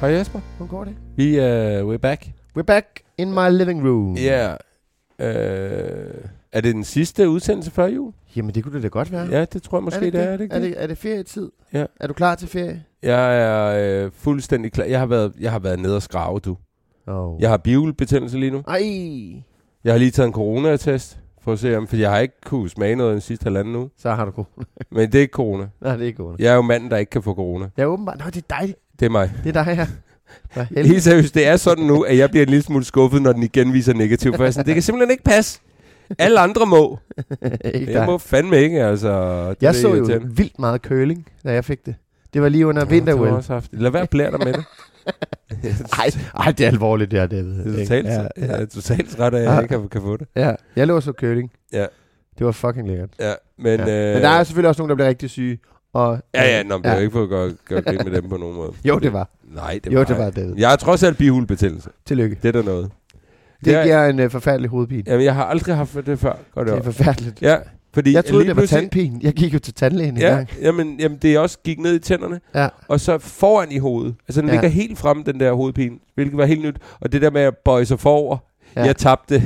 Hej Jesper. Hvordan går det? Vi er uh, we're back. We're back in my living room. Ja. Yeah. Uh, er det den sidste udsendelse før jul? Jamen, det kunne det da godt være. Ja, det tror jeg måske, er det, det, er. Er det, ikke er det? det, er det ferietid? Ja. Er du klar til ferie? Jeg er øh, fuldstændig klar. Jeg har været, jeg har været nede og skrave, du. Oh. Jeg har bihulebetændelse lige nu. Ej. Jeg har lige taget en coronatest, for at se om, for jeg har ikke kunne smage noget den sidste halvanden uge. Så har du corona. Men det er ikke corona. Nej, det er ikke corona. Jeg er jo manden, der ikke kan få corona. Ja, åbenbart. Nå, det er dig. Det er mig. Det er dig her. Hvad Helt seriøst, det er sådan nu, at jeg bliver en lille smule skuffet, når den igen viser negativ. For jeg er sådan, det kan simpelthen ikke passe. Alle andre må. ikke Jeg må fandme ikke, altså. Det Jeg er så jo vildt meget curling, da jeg fik det. Det var lige under Ja, jeg vinter også haft. Lad være blære dig med det. Ej, ej, det er alvorligt, det her, David. Det er totalt, ja, ja, ja. ja. totalt ret at Ja. jeg ikke kan, kan få det. ja, jeg lå så curling. Ja. Det var fucking lækkert. Ja, men, ja. øh, Men der er selvfølgelig også nogen, der bliver rigtig syge. Og, Ja, ja, nå, men det er jo ikke for at gøre, gøre grin med dem på nogen måde. Jo, det var. Nej, det Jo, var det jeg. var, David. Jeg har trods alt bihulebetændelse. Tillykke. Det er der noget. Det er- giver en uh, forfærdelig hovedpine. Jamen, jeg har aldrig haft det før. Godt Det er op. forfærdeligt. Ja, fordi Jeg troede, det var tandpine. Jeg gik jo til tandlægen en Ja, gang. jamen, jamen, det er også gik ned i tænderne, Ja. og så foran i hovedet. Altså, den Ja. ligger helt frem, den der hovedpine, hvilket var helt nyt. Og det der med at bøje sig forover, Ja. ja. jeg tabte,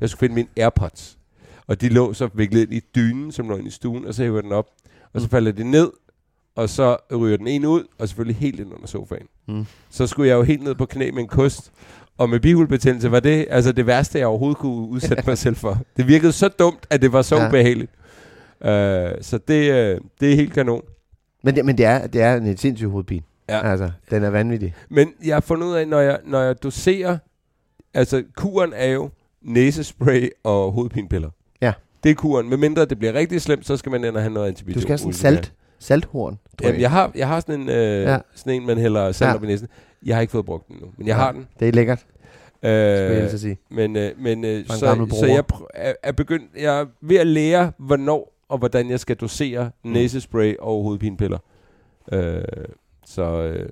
jeg skulle finde mine Airpods. Og de lå så viklet ind i dynen, som lå inde i stuen, og så hæver jeg den op. Og så falder de ned, og så ryger den ene ud, og selvfølgelig helt ind under sofaen. Mm. Så skulle jeg jo helt ned på knæ med en kost. Og med bihulebetændelse var det altså det værste, jeg overhovedet kunne udsætte mig selv for. Det virkede så dumt, at det var så Ja. ubehageligt. Uh, så det, uh, det er helt kanon. Men, det, men det, er, det er en sindssyg hovedpine. Ja. Altså, den er vanvittig. Men jeg har fundet ud af, når jeg, når jeg doserer... Altså, kuren er jo næsespray og hovedpinepiller. Det er kuren. Med mindre det bliver rigtig slemt, så skal man ind og have noget Du antibiotika. skal have sådan en salt, salthorn. Jamen, jeg har, jeg har sådan en, øh, Ja. sådan en, man hælder salt Ja. op i næsen. Jeg har ikke fået brugt den endnu, men jeg Ja. har den. Det er lækkert, Øh, jeg sige. Men, øh, men øh, så, så jeg pr- er, er begyndt, jeg er ved at lære, hvornår og hvordan jeg skal dosere Mm. næsespray og hovedpinepiller. Øh, så øh,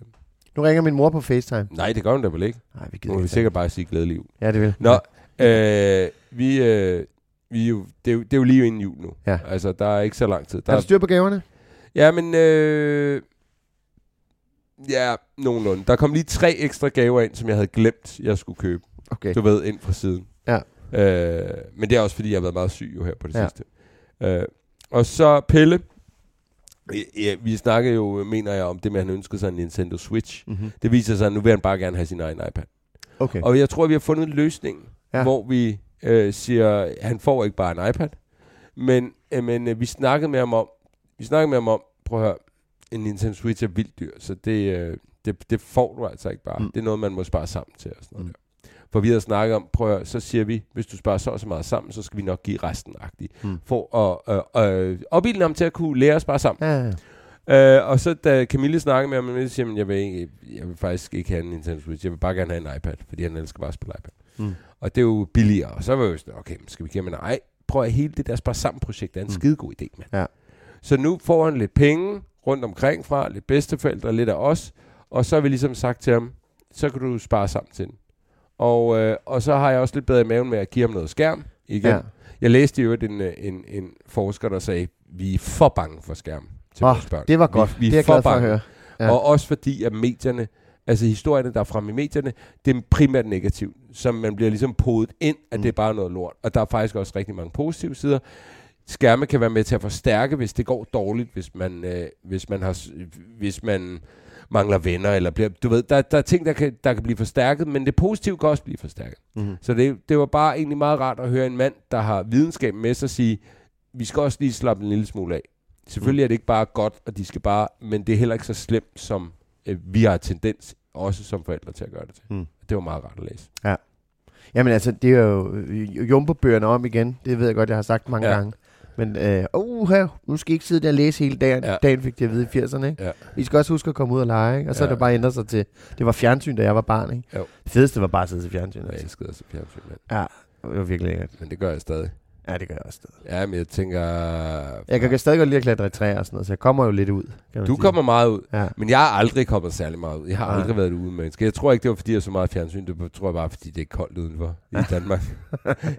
Nu ringer min mor på FaceTime. nej, det gør hun da vel ikke. Nej, vi Nu gider vi ikke. sikkert bare sige glædelig jul. Ja, det vil. Nå, øh, vi, øh, vi er jo, det, er jo, det er jo lige inden jul nu. Ja. Altså, der er ikke så lang tid. Der Har du styr på gaverne? Ja, men... Øh, ja, nogenlunde. Der kom lige tre ekstra gaver ind, som jeg havde glemt, jeg skulle købe. Okay. Du ved, ind fra siden. Ja. Øh, men det er også, fordi jeg har været meget syg jo her på det Ja. sidste. Øh, og så Pelle. Ja, vi snakkede jo, mener jeg, om det med, at han ønskede sig en Nintendo Switch. Mm-hmm. Det viser sig, at nu vil han bare gerne have sin egen iPad. Okay. Og jeg tror, vi har fundet en løsning, ja. hvor vi øh, siger, han får ikke bare en iPad, men, øh, men øh, vi snakkede med ham om, vi snakkede med ham om, prøv at høre, en Nintendo Switch er vildt dyr, så det, øh, det, det får du altså ikke bare. Mm. Det er noget, man må spare sammen til. Og sådan noget Mm. mm. For vi havde snakket om, prøv at høre, så siger vi, hvis du sparer så og så meget sammen, så skal vi nok give resten agtigt. Mm. Mm. For at øh, øh, opbilde ham til at kunne lære at spare sammen. Ja, ja. Øh, og så da Camille snakkede med ham, så siger han, jeg vil, ikke, jeg vil faktisk ikke have en Nintendo Switch. Jeg vil bare gerne have en iPad, fordi han elsker bare at spille iPad. Mm. Og det er jo billigere. Og så var jeg jo sådan, okay, skal vi give ham en ej? Prøv at hele det der spare sammen projekt er en Mm. mm. skide god idé, mand. Ja. Så nu får han lidt penge rundt omkring fra, lidt bedsteforældre, lidt af os, og så har vi ligesom sagt til ham, så kan du spare sammen til den. Og, øh, og så har jeg også lidt bedre i maven med at give ham noget skærm igen. Ja. Jeg læste jo en, øh, en, en forsker, der sagde, vi er for bange for skærm til vores børn. det var godt. Vi, vi det er jeg for glad for at høre. Ja. Og også fordi, at medierne, altså historierne, der er fremme i medierne, det er primært negativt, som man bliver ligesom podet ind, at Mm. mm. det er bare noget lort. Og der er faktisk også rigtig mange positive sider. Skærme kan være med til at forstærke, hvis det går dårligt, hvis man, øh, hvis man, har, hvis man mangler venner, eller bliver, du ved, der, der er ting, der kan, der kan blive forstærket, men det positive kan også blive forstærket. Mhm. Så det, det var bare egentlig meget rart at høre en mand, der har videnskab med sig sige, vi skal også lige slappe en lille smule af. Selvfølgelig er det ikke bare godt, og de skal bare, men det er heller ikke så slemt, som øh, vi har tendens, også som forældre, til at gøre det til. Mm. Det var meget rart at læse. Jamen altså, det er jo øh, Jumbo-bøgerne om igen. Det ved jeg godt, jeg har sagt mange ja. Ja. gange. Men, øh, uh, her, nu skal I ikke sidde der og læse hele dagen. Ja. Ja. Dagen fik det at vide i 80'erne, ikke? Ja. I skal også huske at komme ud og lege, ikke? Og så ja. Ja. er det bare ændret sig til... Det var fjernsyn, da jeg var barn, ikke? Jo. Det fedeste var bare at sidde til fjernsyn. Jeg Altså. elskede også fjernsyn, mand. Ja, det var virkelig lækkert. men det gør jeg stadig. Ja, det gør jeg også stadig. Ja, men jeg tænker... Jeg kan stadig godt lide at klatre i træer og sådan noget, så jeg kommer jo lidt ud. Kan man Du sige. kommer meget ud. Ja. Men jeg har aldrig kommet særlig meget ud. Jeg har Nej. aldrig været et ude menneske. Jeg tror ikke, det var fordi, jeg så meget fjernsyn. Det tror jeg bare, fordi det er koldt udenfor i Danmark.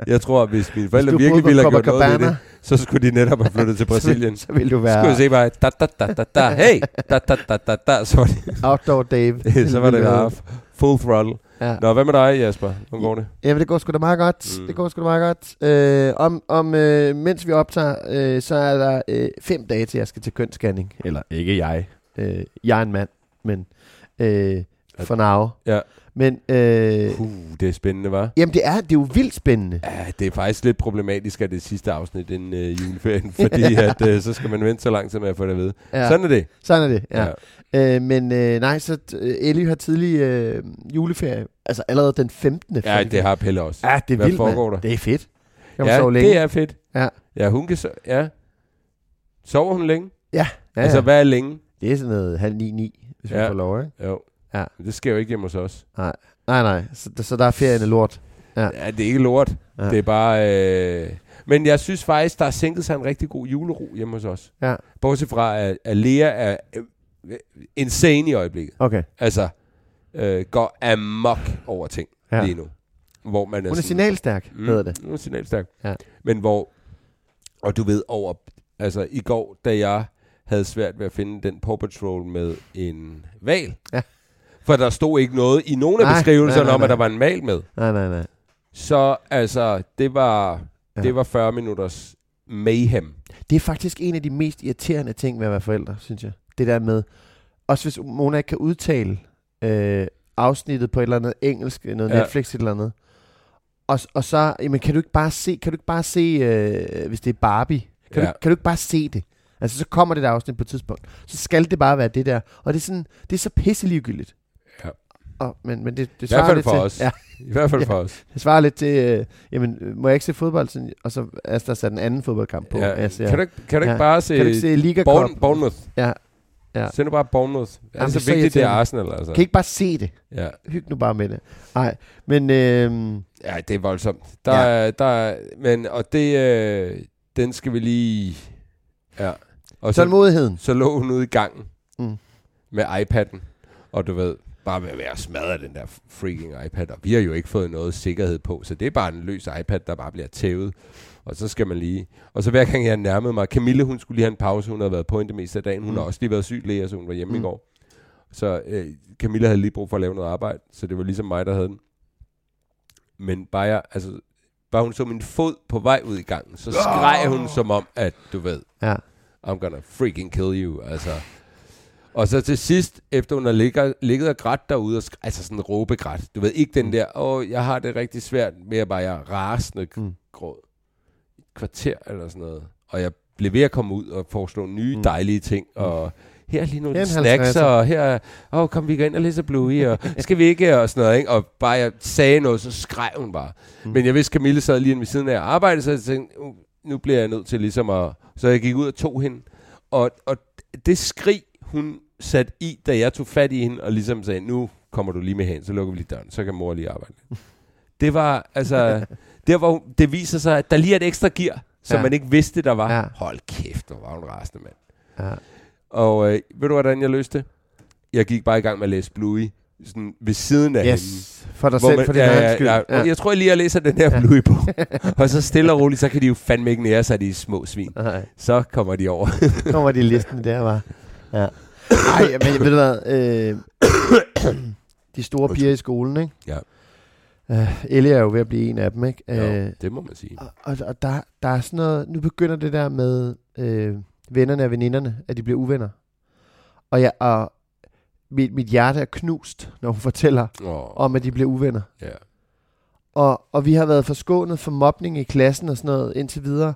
jeg tror, hvis mine forældre du virkelig ville have gjort noget ved det, så skulle de netop have flyttet til Brasilien. så vil du Så skulle jeg være se bare, da, da, da, da, da, hey, da, da, da, da, da, så var det, outdoor Dave. så var det bare full throttle. Ja. Nå, hvad med dig, Jasper? Hvordan går det? Jamen, det går sgu da meget godt. Mm. Mm. Det går sgu da meget godt. Øh, om, om øh, mens vi optager, øh, så er der øh, fem dage til, jeg skal til kønsscanning. Eller ikke jeg. Øh, jeg er en mand, men øh, for now. Ja. Men øh, Uh, det er spændende, var. jamen, det er, det er jo vildt spændende. Ja, det er faktisk lidt problematisk, at det sidste afsnit inden øh, juleferien, fordi at, øh, så skal man vente så lang tid med at få det at vide. Ja, Sådan er det. sådan er det. Ja. Ja. Øh, men øh, nej, så øh, Ellie har tidlig øh, juleferie. Altså allerede den 15. Ja, det har Pelle også. Ja, det er Hvad vildt, foregår der? Det er fedt. Kan man ja, sove længe. det er fedt. Ja. Ja, hun kan so- ja. Sover hun længe? Ja, ja, Altså, hvad er længe? Det er sådan noget halv ni, ni, hvis ja. Ja. vi får lov, ikke? Jo. Ja. Men Det sker jo ikke hjemme hos os. Nej, nej, så, så der er ferien er lort. Ja. Ja, det er ikke lort. Ja. Det er bare... Øh... Men jeg synes faktisk, der er sænket sig en rigtig god julero hjemme hos os. Ja. Bortset fra, at, at Lea er øh, insane i øjeblikket. Okay. Altså, øh, går amok over ting Ja. lige nu. Hvor man Hun er sådan- signalstærk, Mm, hedder det. Hun er signalstærk. Ja. Men hvor, og du ved over, altså i går, da jeg havde svært ved at finde den Paw Patrol med en val. Ja. For der stod ikke noget i nogen af Nej, beskrivelserne nej, nej, om, at der nej. var en val med. Nej, nej, nej. Så altså, det var, Ja. det var 40 minutters mayhem. Det er faktisk en af de mest irriterende ting ved at være forældre, synes jeg. Det der med, også hvis Mona ikke kan udtale øh, afsnittet på et eller andet engelsk, noget ja. Netflix et eller andet. Og, og så, jamen, kan du ikke bare se, kan du ikke bare se, øh, hvis det er Barbie, kan, ja. Du, kan du ikke bare se det? Altså, så kommer det der afsnit på et tidspunkt. Så skal det bare være det der. Og det er sådan, det er så pisseligegyldigt. Ja. Og, men, men det, det I hvert svarer fald lidt for til, os. Ja, I hvert fald Ja. for os. det svarer lidt til, øh, jamen, må jeg ikke se fodbold? Sådan, og så er der sat en anden fodboldkamp på. Ja. Jeg ser, Kan du ikke, kan du ikke Ja. bare se, kan du ikke se Liga Bourne? Bournemouth? Ja. Ja. Se nu bare Bournemouth. Det er Jamen, så det så vigtigt, det er. Arsenal, altså. Kan I ikke bare se det? Ja. Hyg nu bare med det. Nej, men øh, Ja, det er voldsomt. Der, Ja. ja. er, der er, men, og det, øh, den skal vi lige... Ja. Og så, tålmodigheden. så lå hun ude i gangen mm. med iPad'en, og du ved, bare ved at være smadret den der freaking iPad, og vi har jo ikke fået noget sikkerhed på, så det er bare en løs iPad, der bare bliver tævet, og så skal man lige... Og så hver gang jeg nærmede mig, Camille, hun skulle lige have en pause, hun havde været på det meste af dagen, hun Mm. har også lige været syg læge, så hun var hjemme Mm. i går. Så øh, Camilla havde lige brug for at lave noget arbejde, så det var ligesom mig, der havde den. Men bare, jeg, altså, bare hun så min fod på vej ud i gangen, så skreg hun som om, at du ved, Ja. I'm gonna freaking kill you, altså. Og så til sidst, efter hun har ligget, ligget og grædt derude, og altså sådan råbegrædt, du ved ikke den der, åh, jeg har det rigtig svært med at bare, jeg rasende Mm. mm. gråd. Et kvarter eller sådan noget. Og jeg blev ved at komme ud og foreslå nye Mm. dejlige ting, og her er lige nogle Her snacks, 50'er. og her, åh, kom vi går ind og læser Bluey, og skal vi ikke, og sådan noget, ikke? Og bare jeg sagde noget, så skreg hun bare. Mm. Mm. Men jeg vidste, Camille sad lige ved siden af og arbejdede, så jeg tænkte, "Uh, nu bliver jeg nødt til ligesom at... Så jeg gik ud og tog hende. Og, og det skrig, hun satte i, da jeg tog fat i hende, og ligesom sagde, nu kommer du lige med hen, så lukker vi lige døren, så kan mor lige arbejde. Det var, altså, der hvor det viser sig, at der lige er et ekstra gear, som Ja. man ikke vidste, der var. Ja. Hold kæft, hvor var hun rasende, mand. Ja. Og øh, ved du, hvordan jeg løste det? Jeg gik bare i gang med at læse Bluey, sådan ved siden af hende. Yes, for dig selv, man- for din ja, egen ja, skyld. ja. Ja. Jeg tror jeg lige, jeg læser den her Bluey på. og så stille og roligt, så kan de jo fandme ikke nære sig, de små svin. Nej, Så kommer de over. kommer de listen der, var. Ja. Ej, men ved du hvad, øh, de store piger i skolen, ikke? Ja. Uh, Ellie er jo ved at blive en af dem, ikke? Jo, Øh, det må man sige. Og, og, og der, der er sådan noget, nu begynder det der med øh, vennerne og veninderne, at de bliver uvenner. Og, jeg, og mit, mit hjerte er knust, når hun fortæller Åh, om, at de bliver uvenner. ja. Og, og vi har været forskånet for mobning i klassen og sådan noget indtil videre.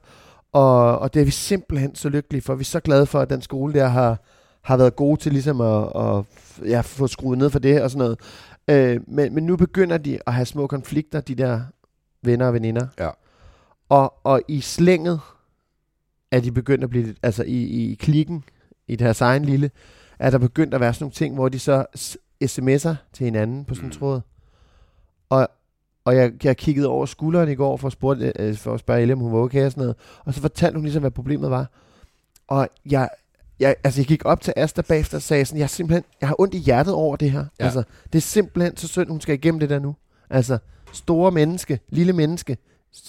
Og, og det er vi simpelthen så lykkelige for. Vi er så glade for, at den skole der har, har været gode til ligesom at, at ja, få skruet ned for det og sådan noget. Øh, men, men nu begynder de at have små konflikter, de der venner og veninder. Ja. Og, og i slænget er de begyndt at blive, altså i, i klikken, i deres egen lille, er der begyndt at være sådan nogle ting, hvor de så sms'er til hinanden på sådan en Mm. tråd. Og, og jeg, jeg kiggede over skulderen i går for at, spørge, øh, for at spørge Elle, om hun var okay og sådan noget. Og så fortalte hun ligesom, hvad problemet var. Og jeg, jeg, altså jeg gik op til Asta bagefter og sagde sådan, jeg, simpelthen, jeg har ondt i hjertet over det her. Ja. Altså, det er simpelthen så synd, hun skal igennem det der nu. Altså, store menneske, lille menneske,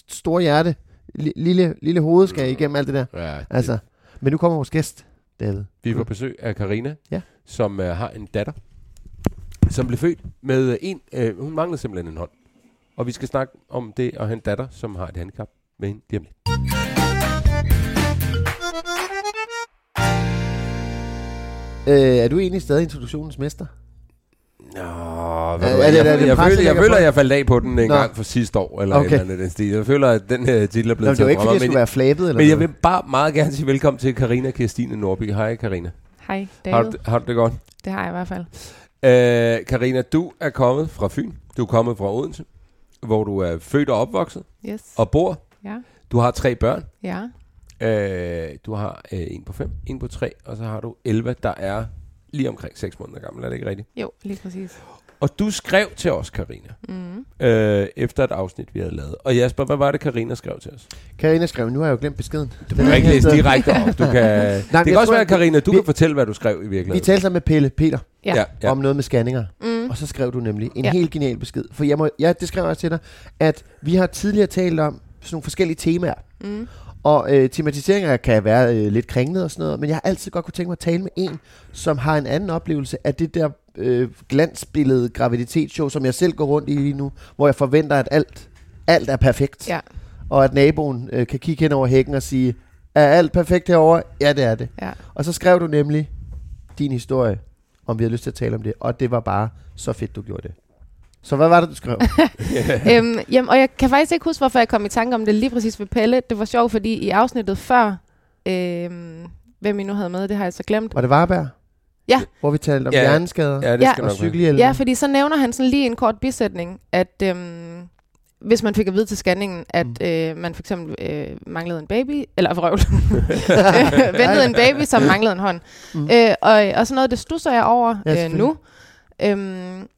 store hjerte, li, lille, lille hoved skal igennem alt det der. ja Altså, men nu kommer vores gæst, David. Vi er på besøg af Karina, Ja. som uh, har en datter, som blev født med øh, en... Uh, hun manglede simpelthen en hånd. Og vi skal snakke om det at have en datter, som har et handicap med hende lige om lidt. Øh, er du egentlig stadig introduktionens mester? Nå, Er- hvad, er jeg, det- er det jeg, jeg, føler, jeg føler, jeg faldt af på den en Nå. gang for sidste år, eller Okay. et eller andet stil. Jeg føler, at den her titel er Nå, blevet det var ikke, fordi jeg skulle være flabet eller men jeg vil bare meget gerne sige velkommen til Karina Kirstine Norby. Hej Karina. Hej, Har, David. du- har du det godt? Det har jeg i hvert fald. Øh, Karina, du er kommet fra Fyn. Du er kommet fra Odense, hvor du er født og opvokset Yes. og bor. Ja. Du har tre børn. Ja. Øh, du har øh, en på fem, en på tre, og så har du 11, der er lige omkring 6 måneder gammel. Er det ikke rigtigt? Jo, lige præcis. Og du skrev til os, Karina, Mm. øh, efter et afsnit, vi havde lavet. Og Jasper, hvad var det, Karina skrev til os? Karina skrev, nu har jeg jo glemt beskeden. Du kan ikke læse direkte op. Du kan, det jeg kan også tror, være, Karina, du vi- kan fortælle, hvad du skrev i Vi virkeligheden. talte sammen med Pelle Peter Ja. ja, ja. om noget med scanninger. Mm. Og så skrev du nemlig en Ja. helt genial besked. For jeg, må, ja, det skrev jeg også til dig, at vi har tidligere talt om sådan nogle forskellige temaer. Mm. Og øh, tematiseringer kan være øh, lidt kringlet og sådan noget, men jeg har altid godt kunne tænke mig at tale med en, som har en anden oplevelse af det der øh, glansbillede graviditetsshow, som jeg selv går rundt i lige nu, hvor jeg forventer, at alt, alt er perfekt. Ja. Og at naboen øh, kan kigge hen over hækken og sige, er alt perfekt herovre? Ja, det er det. Ja. Og så skrev du nemlig din historie, om vi havde lyst til at tale om det, og det var bare så fedt, du gjorde det. Så hvad var det, du skrev? øhm, jamen, og jeg kan faktisk ikke huske, hvorfor jeg kom i tanke om det lige præcis ved Pelle. Det var sjovt, fordi i afsnittet før, øhm, hvem I nu havde med, det har jeg så glemt. Var det Varberg? Ja. Hvor vi talte om Ja. ja. hjerneskader Ja, det Ja. skal og nok være. cykelhjelme. Ja, fordi så nævner han sådan lige en kort bisætning, at øhm, hvis man fik at vide til scanningen, at Mm. øh, man for eksempel øh, manglede en baby, eller vrøvl, ventede en baby, som manglede en hånd. Mm. Øh, og, og sådan noget, det stusser jeg over Ja, øh, nu. Øhm,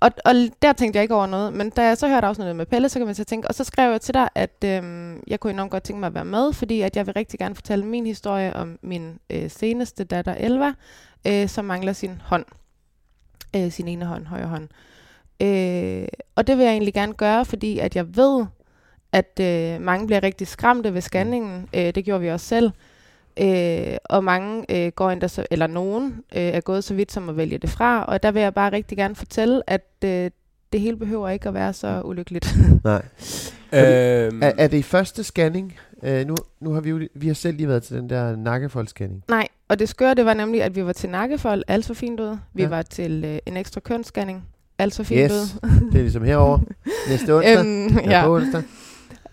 og, og der tænkte jeg ikke over noget, men da jeg så hørte afsnittet med Pelle, så kan man så tænke, og så skrev jeg til dig, at øhm, jeg kunne enormt godt tænke mig at være med, fordi at jeg vil rigtig gerne fortælle min historie om min øh, seneste datter, Elva, øh, som mangler sin hånd. Øh, sin ene hånd, højre hånd. Øh, og det vil jeg egentlig gerne gøre, fordi at jeg ved, at øh, mange bliver rigtig skræmte ved scanningen. Øh, det gjorde vi også selv. Øh, og mange øh, går endda så, eller nogen øh, er gået så vidt som at vælge det fra. Og der vil jeg bare rigtig gerne fortælle, at øh, det hele behøver ikke at være så ulykkeligt. Nej. Øhm, Er, er det i første scanning? Øh, nu, nu har vi jo vi har selv lige været til den der nakkefold-scanning. Nej, og det skøre, det var nemlig, at vi var til nakkefold, altså fint ud. Vi Ja. var til øh, en ekstra kønsscanning, altså fint Yes. ud. Det er ligesom herover næste onsdag. øhm, ja. ja. På onsdag.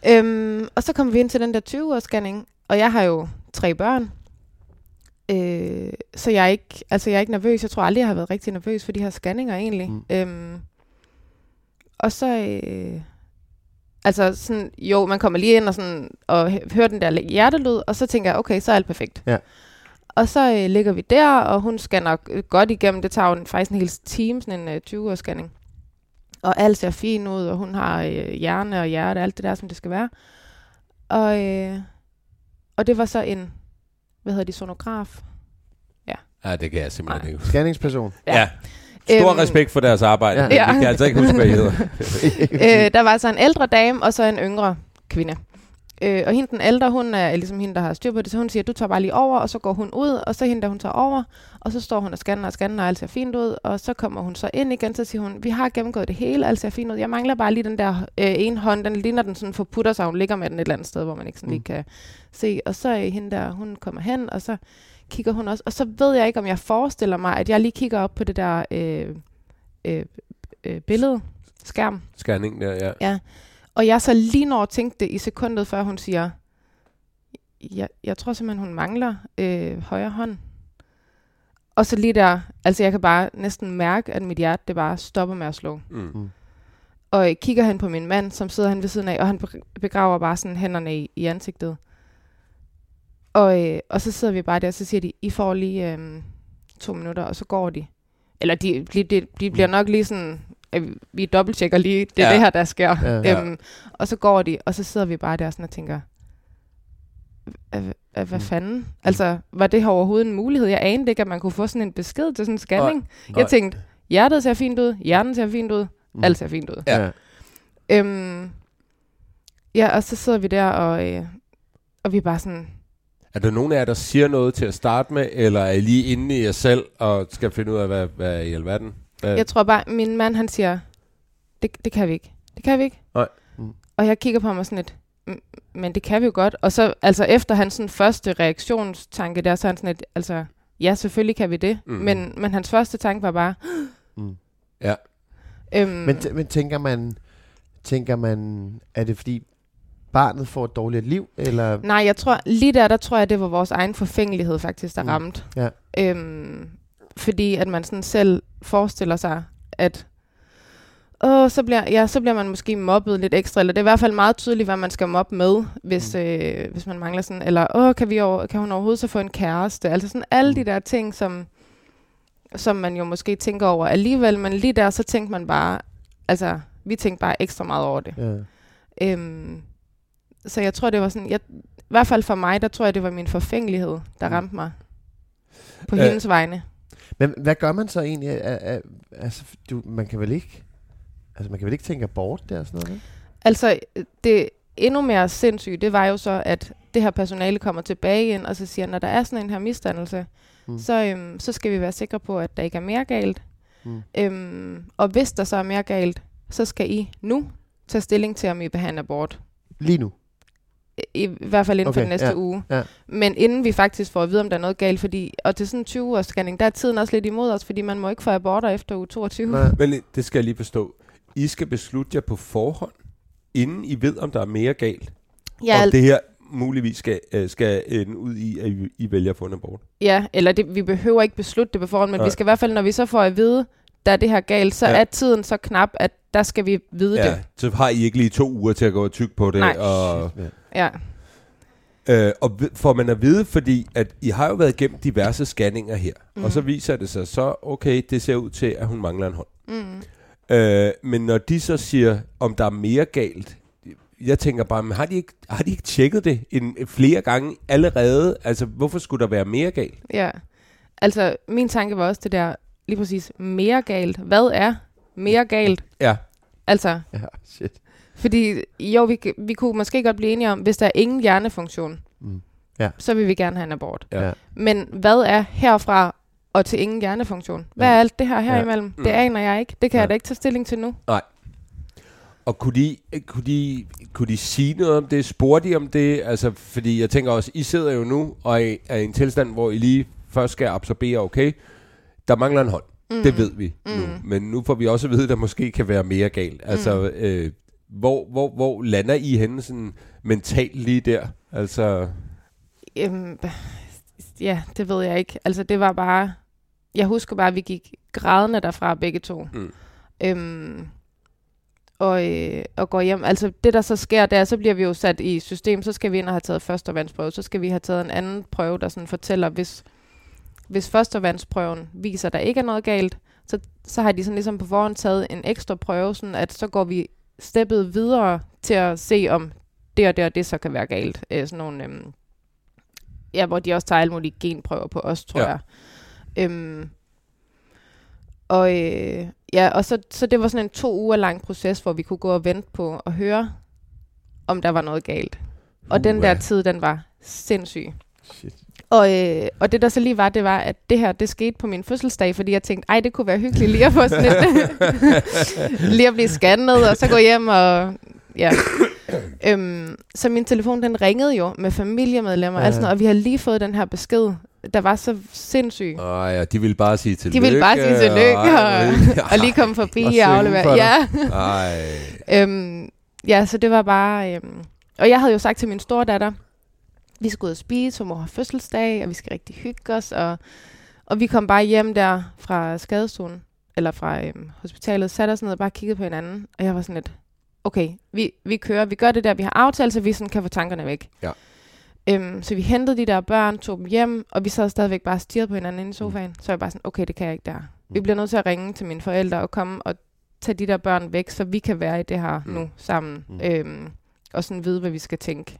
Øhm, og så kom vi ind til den der 20-års scanning, og jeg har jo tre børn. Øh, så jeg er, ikke, altså jeg er ikke nervøs. Jeg tror aldrig, jeg har været rigtig nervøs for de her scanninger egentlig. Mm. Øhm, og så... Øh, altså sådan, jo, man kommer lige ind og, sådan, og hø- hører den der hjertelyd, og så tænker jeg, okay, så er alt perfekt. Ja. Og så øh, ligger vi der, og hun scanner øh, godt igennem. Det tager jo en, faktisk en hel time, sådan en øh, 20-års scanning. Og alt ser fint ud, og hun har øh, hjerne og hjerte, alt det der, som det skal være. Og, øh, og det var så en, hvad hedder de, sonograf. Ja, det kan jeg simpelthen ikke huske. Scanningsperson. Ja. ja. Stor Øhm, respekt for deres arbejde. ja. Ja. Jeg kan altså ikke huske, hvad I hedder. øh, der var så en ældre dame, og så en yngre kvinde. Øh, og hende den ældre, hun er ligesom hende, der har styr på det, så hun siger, du tager bare lige over, og så går hun ud, og så hende, der hun tager over, og så står hun og scanner og scanner, og alt ser fint ud, og så kommer hun så ind igen, så siger hun, vi har gennemgået det hele, alt ser fint ud, jeg mangler bare lige den der øh, ene hånd, den ligner den sådan forputter sig, hun ligger med den et eller andet sted, hvor man ikke sådan Mm. lige kan se, og så er hende der, hun kommer hen, og så kigger hun også, og så ved jeg ikke, om jeg forestiller mig, at jeg lige kigger op på det der øh, øh, øh, billede, skærm, Scanning der, ja. Ja. Og jeg så lige når tænkte det i sekundet, før hun siger, jeg, jeg tror simpelthen, hun mangler øh, højre hånd. Og så lige der, altså jeg kan bare næsten mærke, at mit hjerte, det bare stopper med at slå. Mm. Og jeg kigger hen på min mand, som sidder han ved siden af, og han be- begraver bare sådan hænderne i, i ansigtet. Og, øh, og så sidder vi bare der, og så siger de, I får lige øh, to minutter, og så går de. Eller de, de, de, de bliver nok lige sådan, øh, vi dobbelttjekker lige, det er Ja. det her, der sker. Ja. Ja. Øhm, og så går de, og så sidder vi bare der sådan og tænker, "Hva- hva- hvad Mm. fanden? Altså, var det her overhovedet en mulighed? Jeg anede ikke, at man kunne få sådan en besked til sådan en scanning. Nej. Jeg tænkte, hjertet ser fint ud, hjernen ser fint ud, Mm. alt ser fint ud. Ja. Øhm, ja, og så sidder vi der, og, øh, og vi er bare sådan, Er der nogen af jer, der siger noget til at starte med, eller er I lige inde i jer selv og skal finde ud af, hvad, hvad i alverden? Hvad? jeg tror bare, min mand han siger, det, det kan vi ikke. Det kan vi ikke. Nej. Mm. Og jeg kigger på ham og sådan lidt, "Mm, men det kan vi jo godt. Og så, altså efter hans sådan, første reaktionstanke der, så er han sådan lidt, altså, ja, selvfølgelig kan vi det. Mm. Men, men hans første tanke var bare, Mm. Ja. øhm, Men, t- men tænker man, tænker man, er det fordi barnet får et dårligt liv, eller? Nej, jeg tror, lige der, der tror jeg, det var vores egen forfængelighed faktisk, der Mm. ramte. Ja. Øhm, fordi at man sådan selv forestiller sig, at åh, så, bliver, ja, så bliver man måske mobbet lidt ekstra, eller det er i hvert fald meget tydeligt, hvad man skal mobbe med, hvis, mm. øh, hvis man mangler sådan, eller åh, kan, vi over, kan hun overhovedet så få en kæreste? Altså sådan alle Mm. de der ting, som, som man jo måske tænker over alligevel, men lige der, så tænkte man bare, altså, vi tænkte bare ekstra meget over det. Ja. Øhm, så jeg tror, det var sådan, jeg, i hvert fald for mig, der tror jeg, det var min forfængelighed, der Mm. ramte mig på Øh. hendes vegne. Men hvad gør man så egentlig? Altså, du, man kan vel ikke, altså man kan vel ikke tænke abort der og sådan noget? Altså, det endnu mere sindssygt, det var jo så, at det her personale kommer tilbage ind, og så siger, når der er sådan en her misdannelse, Mm. så, øhm, så skal vi være sikre på, at der ikke er mere galt. Mm. Øhm, og hvis der så er mere galt, så skal I nu tage stilling til, om I en abort. Lige nu? I, hvert fald inden okay, for den næste ja, uge. ja. Men inden vi faktisk får at vide, om der er noget galt, fordi, og til sådan en 20-års scanning, der er tiden også lidt imod os, fordi man må ikke få aborter efter uge 22. Nej. Men det skal jeg lige forstå. I skal beslutte jer på forhånd, inden I ved, om der er mere galt. Ja, om det her muligvis skal, øh, skal ende ud i, at I, I vælger at få en abort. ja, eller det, vi behøver ikke beslutte det på forhånd, men Nej. vi skal i hvert fald, når vi så får at vide, der er det her galt, så Ja. er tiden så knap, at der skal vi vide Ja, det. så har I ikke lige to uger til at gå og tykke på det. Nej. Og, Ja. Ja. øh, og får man at vide, fordi at I har jo været igennem diverse scanninger her, mm. Og så viser det sig så, okay, det ser ud til, at hun mangler en hånd. Mm. Øh, men når de så siger, om der er mere galt, jeg tænker bare, men har de ikke, har de ikke tjekket det en, flere gange allerede? Altså, hvorfor skulle der være mere galt? ja. Altså, min tanke var også det der, lige præcis, mere galt. Hvad er mere galt? Ja, Altså, Ja, shit. fordi jo, vi, vi kunne måske godt blive enige om, hvis der er ingen hjernefunktion, Mm. Ja. så vil vi gerne have en abort. Ja. Ja. Men hvad er herfra og til ingen hjernefunktion? Hvad Ja. er alt det her herimellem? Mm. Det aner jeg ikke. Det kan Ja. jeg da ikke tage stilling til nu. Og kunne de, kunne, de, kunne de sige noget om det? Spurgte de om det? Altså, fordi jeg tænker også, I sidder jo nu og er, er i en tilstand, hvor I lige først skal absorbere, okay, der mangler en hånd. Mm. Det ved vi mm. nu. Men nu får vi også at vide, at der måske kan være mere galt. Altså, øh, hvor, hvor, hvor lander I henne sådan mentalt lige der? Altså, Øhm, ja, det ved jeg ikke. Altså, det var bare... Jeg husker bare, at vi gik grædende derfra begge to. Mm. Øhm, og, øh, og går hjem. Altså, det der så sker, der så bliver vi jo sat i system. Så skal vi ind og have taget førstevandsprøve. Så skal vi have taget en anden prøve, der sådan fortæller, hvis, hvis førstevandsprøven viser, at der ikke er noget galt, så, så har de sådan ligesom på forhånd taget en ekstra prøve, sådan at så går vi steppet videre til at se, om det og det og det så kan være galt. Øh, sådan nogle, øhm, ja, hvor de også tager alle mulige genprøver på os, tror Ja. jeg. Øhm, og øh, ja, og så, så det var sådan en to uger lang proces, hvor vi kunne gå og vente på at høre, om der var noget galt. Og den Uha. der tid, den var sindssyg. Shit. Og, øh, og det der så lige var, det var, at det her, det skete på min fødselsdag, fordi jeg tænkte, ej, det kunne være hyggeligt lige at få sådan et, lige at blive scannet, og så gå hjem og, ja. øhm, så min telefon, den ringede jo med familiemedlemmer, Ja. altså, og vi har lige fået den her besked, der var så sindssyg. Åh ja, de ville bare sige tillykke. De ville bare sige tillykke, Ej, og, hvor- og lige komme forbi Og og, aflevere. Ja. Øhm, ja, så det var bare... Øhm, og jeg havde jo sagt til min store datter, vi skal ud og spise, for mor har fødselsdag, og vi skal rigtig hygge os. Og, og vi kom bare hjem der fra skadestuen, eller fra øhm, hospitalet, satte os ned og bare kiggede på hinanden. Og jeg var sådan lidt, okay, vi, vi kører, vi gør det der, vi har aftalt, så vi sådan kan få tankerne væk. Ja. Øhm, så vi hentede de der børn, tog dem hjem, og vi sad stadigvæk bare og stirrede på hinanden inde i sofaen. Så jeg var bare sådan, okay, det kan jeg ikke der. Vi bliver nødt til at ringe til mine forældre og komme og tage de der børn væk, så vi kan være i det her Mm. mm. nu sammen. Mm. Mm. Øhm, og sådan vide, hvad vi skal tænke.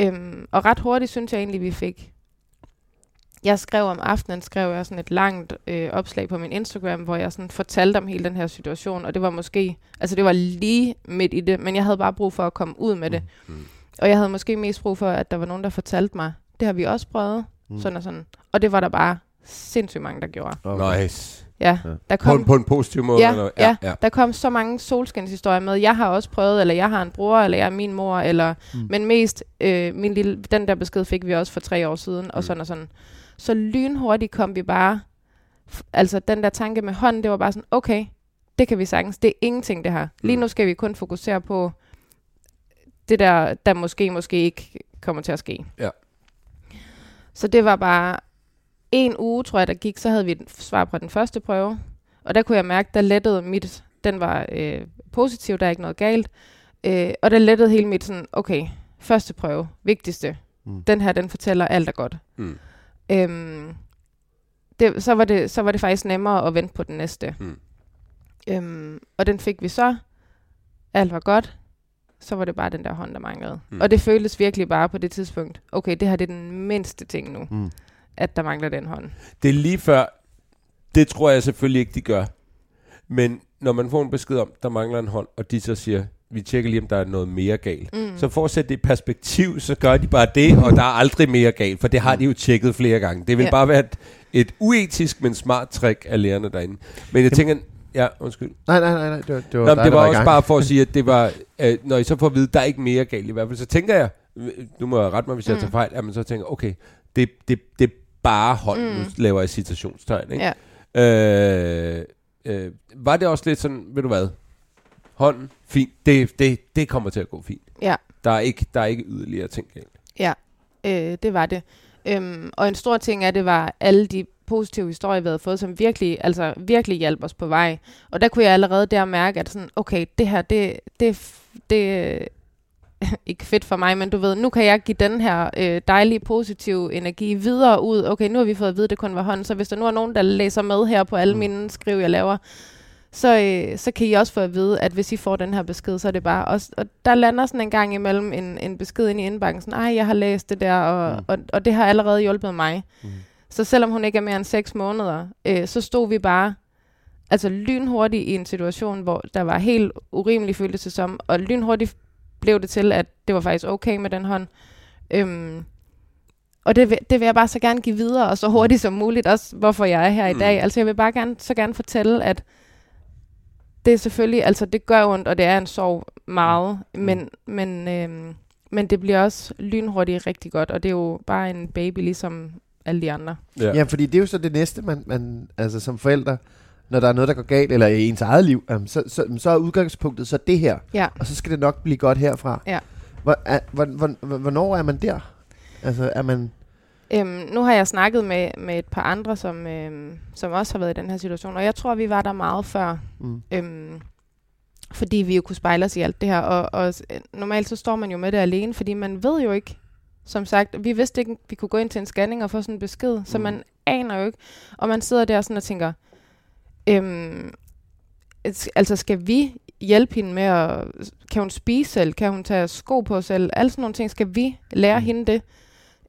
Øhm, og ret hurtigt synes jeg egentlig, vi fik... Jeg skrev om aftenen, skrev jeg sådan et langt øh, opslag på min Instagram, hvor jeg sådan fortalte om hele den her situation, og det var måske, altså det var lige midt i det, men jeg havde bare brug for at komme ud med det. Mm. Og jeg havde måske mest brug for, at der var nogen, der fortalte mig, det har vi også prøvet, Mm. mm. sådan og sådan. Og det var der bare sindssygt mange, der gjorde. Okay. Nice. Ja, Ja. der På kom, en, på en positiv måde? Ja, eller? ja. ja. der kom så mange solskinshistorier med. Jeg har også prøvet, eller jeg har en bror, eller jeg er min mor, eller, Mm. men mest, øh, min lille, den der besked fik vi også for tre år siden, og Mm. sådan og sådan. Så lynhurtigt kom vi bare, altså den der tanke med hånden, det var bare sådan, okay, det kan vi sagtens, det er ingenting det her. Lige Mm. nu skal vi kun fokusere på det der, der måske, måske ikke kommer til at ske. Ja. Så det var bare en uge, tror jeg, der gik, så havde vi et svar på den første prøve. Og der kunne jeg mærke, der lettede mit, den var øh, positiv, der er ikke noget galt. Øh, og der lettede hele mit sådan, okay, første prøve, vigtigste. Mm. Den her, den fortæller alt er godt. Mm. Øhm, det, så, var det, så var det faktisk nemmere at vente på den næste. Mm. Øhm, og den fik vi så. Alt var godt. Så var det bare den der hånd, der manglede. Mm. Og det føltes virkelig bare på det tidspunkt. Okay, det her det er den mindste ting nu, Mm. At der mangler den hånd. Det er lige før, det tror jeg selvfølgelig ikke, de gør. Men når man får en besked om, der mangler en hånd, og de så siger, vi tjekker lige, om der er noget mere galt. Mm. Så for at sætte det i perspektiv, så gør de bare det, og der er aldrig mere galt, for det har de jo tjekket flere gange. Det vil ja. Bare være et, et uetisk, men smart trick af lærerne derinde. Men jeg tænker, ja, undskyld. Nej, nej, nej, nej. Det var, det var, Nå, dig, det der var i også gang. bare for at sige, at det var, øh, når I så får at vide, der er ikke mere galt i hvert fald, så tænker jeg, øh, nu må jeg rette mig, hvis jeg Mm. tager fejl, at man så tænker, okay, det, det, det er bare hold, mm. Nu laver jeg citationstegn, ikke? Ja. Øh, øh, var det også lidt sådan, ved du hvad, hånden, fint, det, det, det kommer til at gå fint. Ja. Der er ikke, der er ikke yderligere ting galt. Ja, øh, det var det. Øhm, og en stor ting af det var alle de positive historier, vi havde fået, som virkelig, altså virkelig hjalp os på vej. Og der kunne jeg allerede der mærke, at sådan, okay, det her, det, det, det ikke fedt for mig, men du ved, nu kan jeg give den her øh, dejlige, positive energi videre ud. Okay, nu har vi fået at vide, at det kun var hånden, så hvis der nu er nogen, der læser med her på alle Mm. mine skriv, jeg laver, så, øh, så kan I også få at vide, at hvis I får den her besked, så er det bare også, og der lander sådan en gang imellem en, en besked ind i indbakken, sådan, ej, jeg har læst det der, og, Mm. og, og det har allerede hjulpet mig. Mm. Så selvom hun ikke er mere end seks måneder, øh, så stod vi bare altså lynhurtigt i en situation, hvor der var helt urimelig føltes det som, og lynhurtigt blev det til, at det var faktisk okay med den hånd. Øhm, og det vil, det vil jeg bare så gerne give videre, og så hurtigt som muligt, også hvorfor jeg er her i Mm. dag. Altså jeg vil bare gerne, så gerne fortælle, at det er selvfølgelig, altså det gør ondt, og det er en sorg meget, men, men, øhm, men det bliver også lynhurtigt rigtig godt, og det er jo bare en baby, ligesom alle de andre. Ja. Ja, fordi det er jo så det næste, man, man altså som forældre, når der er noget, der går galt, eller i ens eget liv, um, så, så, så er udgangspunktet så det her, Ja. og så skal det nok blive godt herfra. Ja. Hvor, er, hvor, hvor, hvornår er man der? Altså, er man... Øhm, nu har jeg snakket med, med et par andre, som, øhm, som også har været i den her situation, og jeg tror, vi var der meget før, Mm. øhm, fordi vi jo kunne spejle os i alt det her, og, og øh, normalt så står man jo med det alene, fordi man ved jo ikke, som sagt, vi vidste ikke, vi kunne gå ind til en scanning og få sådan en besked, så Mm. man aner jo ikke, og man sidder der sådan og tænker, øhm, altså skal vi hjælpe hende med at, kan hun spise selv, kan hun tage sko på selv, alle sådan nogle ting, skal vi lære Mm. hende det?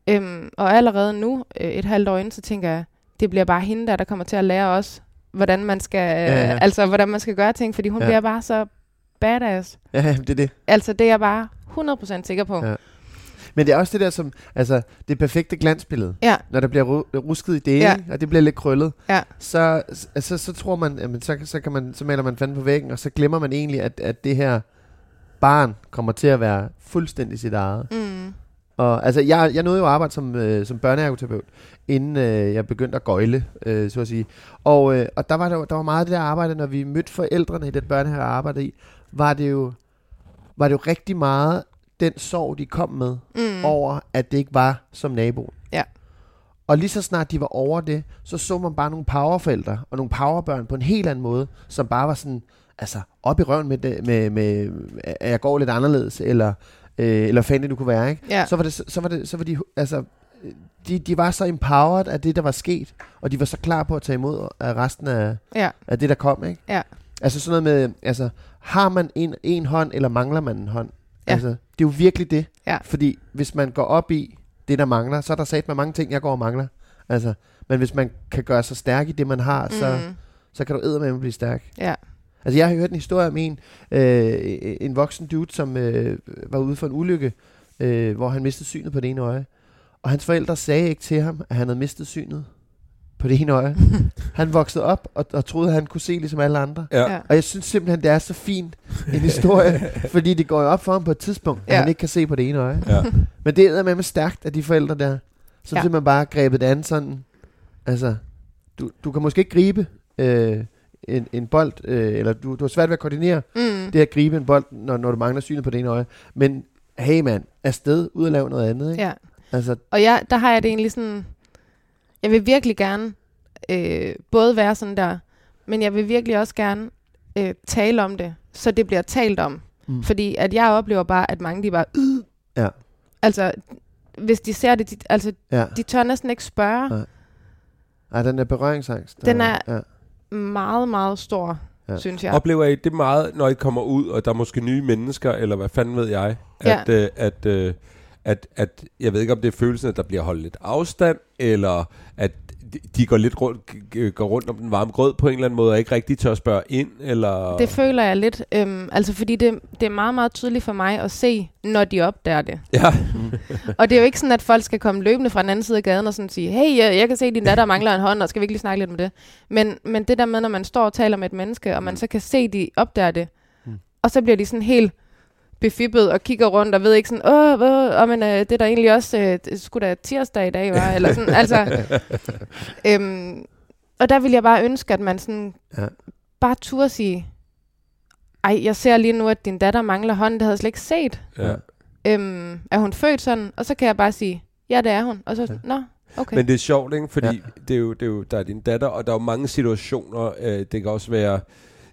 Øhm, og allerede nu, øh, et halvt år inden, så tænker jeg, det bliver bare hende der, der kommer til at lære os, hvordan man skal, Ja, ja. altså, hvordan man skal gøre ting, fordi hun Ja. ja. bliver bare så badass. Ja, det er det. Altså, det er jeg bare 100% sikker på. Ja. Men det er også det der som, altså, det perfekte glansbillede. Ja. Når der bliver ru- rusket i det, Ja. ja. og det bliver lidt krøllet, Ja. så, altså, så tror man, jamen, så, så, kan man, så maler man fanden på væggen, og så glemmer man egentlig, at, at det her barn kommer til at være fuldstændig sit eget. Mm. Og, altså, jeg, jeg nåede jo at arbejde som, øh, som børneergoterapeut, inden øh, jeg begyndte at gøjle, øh, så at sige. Og, øh, og der, var der, der var meget af det der arbejde, når vi mødte forældrene i den børnehave, jeg arbejdede i, var det jo, var det jo rigtig meget den sorg, de kom med, Mm. over, at det ikke var som naboen. Ja. Og lige så snart de var over det, så så man bare nogle powerforældre og nogle powerbørn på en helt anden måde, som bare var sådan, altså op i røven med, det, med, med at jeg går lidt anderledes, eller, øh, eller fanden det du kunne være, ikke? Ja. Så var det, så var det, så var de, altså, de, de var så empowered af det, der var sket, og de var så klar på at tage imod af resten af, Ja. af det, der kom, ikke? Ja. Altså sådan noget med, altså, har man en, en hånd, eller mangler man en hånd? Ja. Altså, det er jo virkelig det. Ja. Fordi hvis man går op i det, der mangler, så er der sat med mange ting, jeg går og mangler. Altså, men hvis man kan gøre sig stærk i det, man har, så, Mm. så kan du eddermame blive stærk. Ja. Altså, jeg har hørt en historie om en, øh, en voksen dude, som øh, var ude for en ulykke, øh, hvor han mistede synet på det ene øje. Og hans forældre sagde ikke til ham, at han havde mistet synet på det ene øje. han voksede op og, og troede, at han kunne se ligesom alle andre. Ja. Og jeg synes simpelthen, det er så fint en historie, fordi det går jo op for ham på et tidspunkt, at Ja. han ikke kan se på det ene øje. Ja. Men det er med stærkt af de forældre der, som ja. Simpelthen bare grebet det an sådan, altså, du, du kan måske ikke gribe øh, en, en bold, øh, eller du, du har svært ved at koordinere Mm. det at gribe en bold, når, når du mangler synet på det ene øje. Men hey mand, afsted, ud og lave noget andet, ikke? Ja. Altså, Og jeg, der har jeg det egentlig sådan, jeg vil virkelig gerne øh, både være sådan der, men jeg vil virkelig også gerne øh, tale om det, så det bliver talt om. Mm. Fordi at jeg oplever bare, at mange de bare, øh. Ja. Altså, hvis de ser det, de, altså, ja. de tør næsten ikke spørge. Nej. Ej, den er berøringsangst. Den er- Ja. Meget, meget stor, Ja. ja. synes jeg. Oplever I det meget, når I kommer ud, og der er måske nye mennesker, eller hvad fanden ved jeg, at, Ja. øh, at, øh, at, at, jeg ved ikke, om det er følelsen, at der bliver holdt lidt afstand, eller at de- går lidt rundt, går rundt om den varme grød på en eller anden måde, og ikke rigtig tør spørge ind, eller... Det føler jeg lidt, øhm, altså fordi det, det er meget, meget tydeligt for mig at se, når de opdager det. Ja, Og det er jo ikke sådan, at folk skal komme løbende fra den anden side af gaden og sådan sige, hey, jeg, jeg kan se, at din datter mangler en hånd, og skal vi ikke lige snakke lidt om det? Men, men det der med, når man står og taler med et menneske, og man så kan se, at de opdager det, Mm. og så bliver de sådan helt befippet og kigger rundt og ved ikke sådan, åh, åh, åh men, øh, det er da egentlig også, øh, det skulle da tirsdag i dag, var? Eller sådan, altså. øhm, og der vil jeg bare ønske, at man sådan Ja. bare turde sige, ej, jeg ser lige nu, at din datter mangler hånd, det havde jeg slet ikke set. ja. Øhm, er hun født sådan? Og så kan jeg bare sige, ja, det er hun. Og så, Ja. nå, okay. Men det er sjovt, ikke? Fordi ja. det, er jo, det er jo, der er din datter, og der er jo mange situationer. Øh, det kan også være,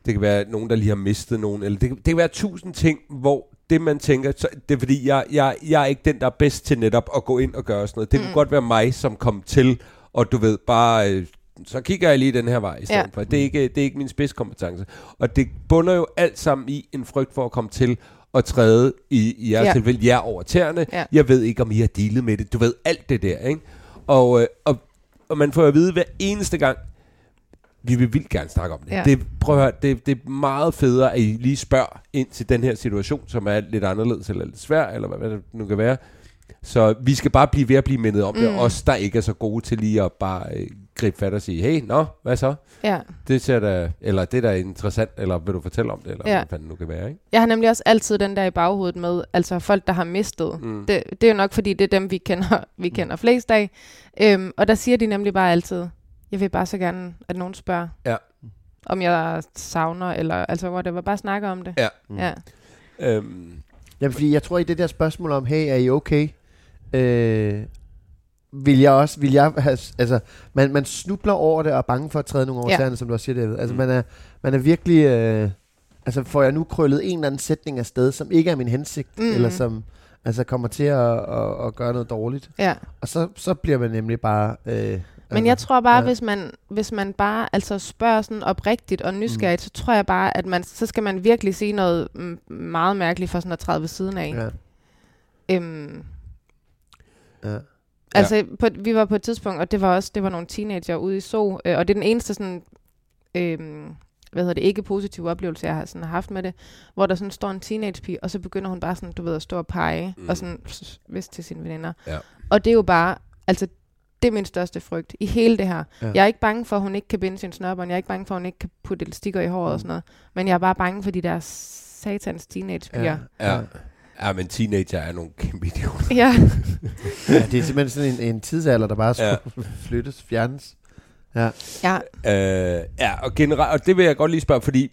det kan være nogen, der lige har mistet nogen, eller det, kan- det kan være tusind ting, hvor det man tænker, så, det er fordi, jeg, jeg, jeg er ikke den, der er bedst til netop at gå ind og gøre sådan noget. Det mm. Kunne godt være mig, som kom til, og du ved, bare... Øh, så kigger jeg lige den her vej i stedet Ja. for. Det er, ikke, det er ikke min spidskompetence. Og det bunder jo alt sammen i en frygt for at komme til at træde i, i jeres ja. Tilfælde jer over tæerne. Ja. Jeg ved ikke, om I har dealet med det. Du ved alt det der, ikke? Og, øh, og, og man får jo at vide hver eneste gang, vi vil vildt gerne snakke om det. Ja. det prøv at høre, det, det er meget federe, at I lige spørger ind til den her situation, som er lidt anderledes eller lidt svær, eller hvad, hvad det nu kan være. Så vi skal bare blive ved at blive mindet om mm. det. Mm. Os, der ikke er så gode til lige at bare øh, gribe fat og sige, hey, nå, hvad så? ja. Det ser da, eller det der er interessant, eller vil du fortælle om det, eller Ja. hvad fanden nu kan være, ikke? Jeg har nemlig også altid den der i baghovedet med, altså folk, der har mistet. Mm. Det, det er jo nok, fordi det er dem, vi kender, vi kender flest af. Øhm, og der siger de nemlig bare altid, jeg vil bare så gerne, at nogen spørger, Ja. om jeg savner, eller altså whatever, bare snakke om det. Ja. ja. Øhm, Jamen, fordi jeg tror i det der spørgsmål om, hey, er I okay? Øh, vil jeg også, vil jeg have, altså, man, man snubler over det og er bange for at træde nogle over Ja. tæerne, som du også siger, David. Altså, Mm. man er, man er virkelig, øh, altså, får jeg nu krøllet en eller anden sætning af sted, som ikke er min hensigt, Mm. eller som, altså, kommer til at, at, at gøre noget dårligt. ja. Og så, så bliver man nemlig bare... Øh, Men jeg tror bare, ja. ja. hvis, man, hvis man bare altså spørger sådan oprigtigt og nysgerrigt, mm. så tror jeg bare, at man, så skal man virkelig sige noget mm, meget mærkeligt for sådan at træde ved siden af. Ja, Øhm, ja. Altså, på, vi var på et tidspunkt, og det var også det var nogle teenager ude i so, øh, og det er den eneste sådan, øh, hvad hedder det, ikke positive oplevelse, jeg har sådan haft med det, hvor der sådan står en teenagepige, og så begynder hun bare sådan, du ved, at stå og pege, Mm. mm. og sådan vist til sine veninder. Ja. Og det er jo bare, altså, det er min største frygt i hele det her. Ja. Ja. Jeg er ikke bange for, at hun ikke kan binde sin snørbånd. Jeg er ikke bange for, at hun ikke kan putte elastikker i håret Mm. og sådan noget. Men jeg er bare bange for de der satans teenagepiger. Ja. ja. Ja, men teenager er nogle kæmpe idioter. Ja. ja, det er simpelthen sådan en, en tidsalder, der bare Ja. skulle flyttes, fjernes. Ja. ja. Øh, ja, og, generelt, og det vil jeg godt lige spørge, fordi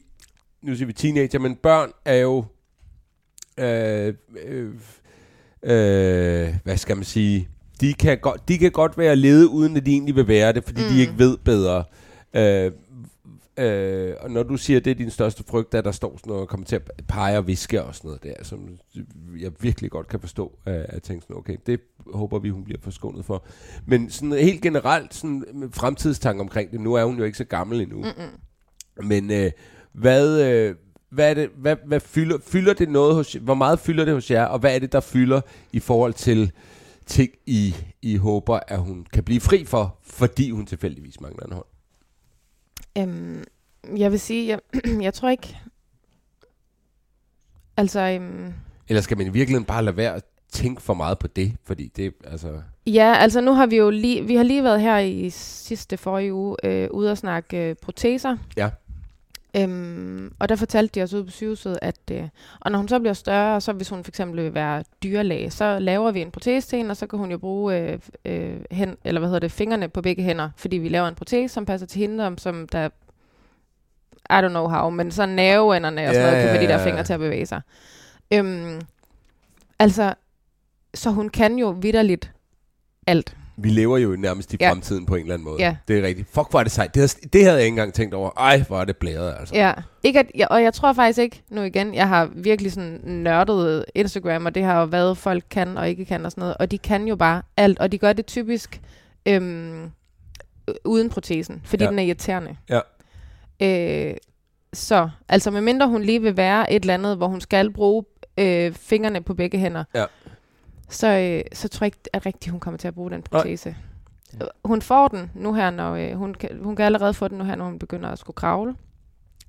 nu siger vi teenager, men børn er jo, øh, øh, øh, hvad skal man sige, de kan, godt, de kan godt være lede, uden at de egentlig vil være det, fordi mm. de ikke ved bedre. Øh, øh, og når du siger, at det er din største frygt, at der står sådan noget og kommer til at pege og viske og sådan noget der, som jeg virkelig godt kan forstå, øh, at tænke sådan, okay, det håber vi, hun bliver forskånet for. Men sådan helt generelt, sådan med fremtidstanke omkring det, nu er hun jo ikke så gammel endnu, Mm-mm. men øh, hvad, øh, hvad, er det, hvad, hvad fylder, fylder det noget hos Hvor meget fylder det hos jer, og hvad er det, der fylder i forhold til ting, I, I håber, at hun kan blive fri for, fordi hun tilfældigvis mangler en hånd? Øhm, jeg vil sige, jeg, jeg tror ikke... Altså, øhm, Eller skal man i virkeligheden bare lade være at tænke for meget på det? Fordi det, altså... ja, altså nu har vi jo lige, vi har lige været her i sidste forrige uge øh, ude og snakke øh, proteser. Ja. Øhm, og der fortalte de os ude på sygehuset, at øh, og når hun så bliver større, så hvis hun for eksempel vil være dyrlæge, så laver vi en protese til hende, og så kan hun jo bruge øh, øh, hen, eller hvad hedder det, fingrene på begge hænder, fordi vi laver en protese, som passer til hende, om, som der I don't know how, men så nerveenderne og sådan Ja, noget, kan få ja, de der ja. fingre til at bevæge sig. Øhm, altså, så hun kan jo vidderligt alt. Vi lever jo nærmest i Ja. fremtiden på en eller anden måde. Ja. Det er rigtigt. Fuck, hvor er det sejt. Det, havde- det havde jeg ikke engang tænkt over. Ej, hvor er det blæret, altså. Ja, ikke at, ja, og jeg tror faktisk ikke, nu igen, jeg har virkelig sådan nørdet Instagram, og det har jo været, folk kan og ikke kan og sådan noget, og de kan jo bare alt, og de gør det typisk øhm, øh, uden protesen, fordi ja. den er irriterende. Ja. Øh, så, altså medmindre hun lige vil være et eller andet, hvor hun skal bruge øh, fingrene på begge hænder, Ja. Så, øh, så tror jeg ikke, at rigtigt, hun kommer til at bruge den protese. Hun får den nu her, når øh, hun, kan, hun kan allerede få den nu her, når hun begynder at skulle kravle.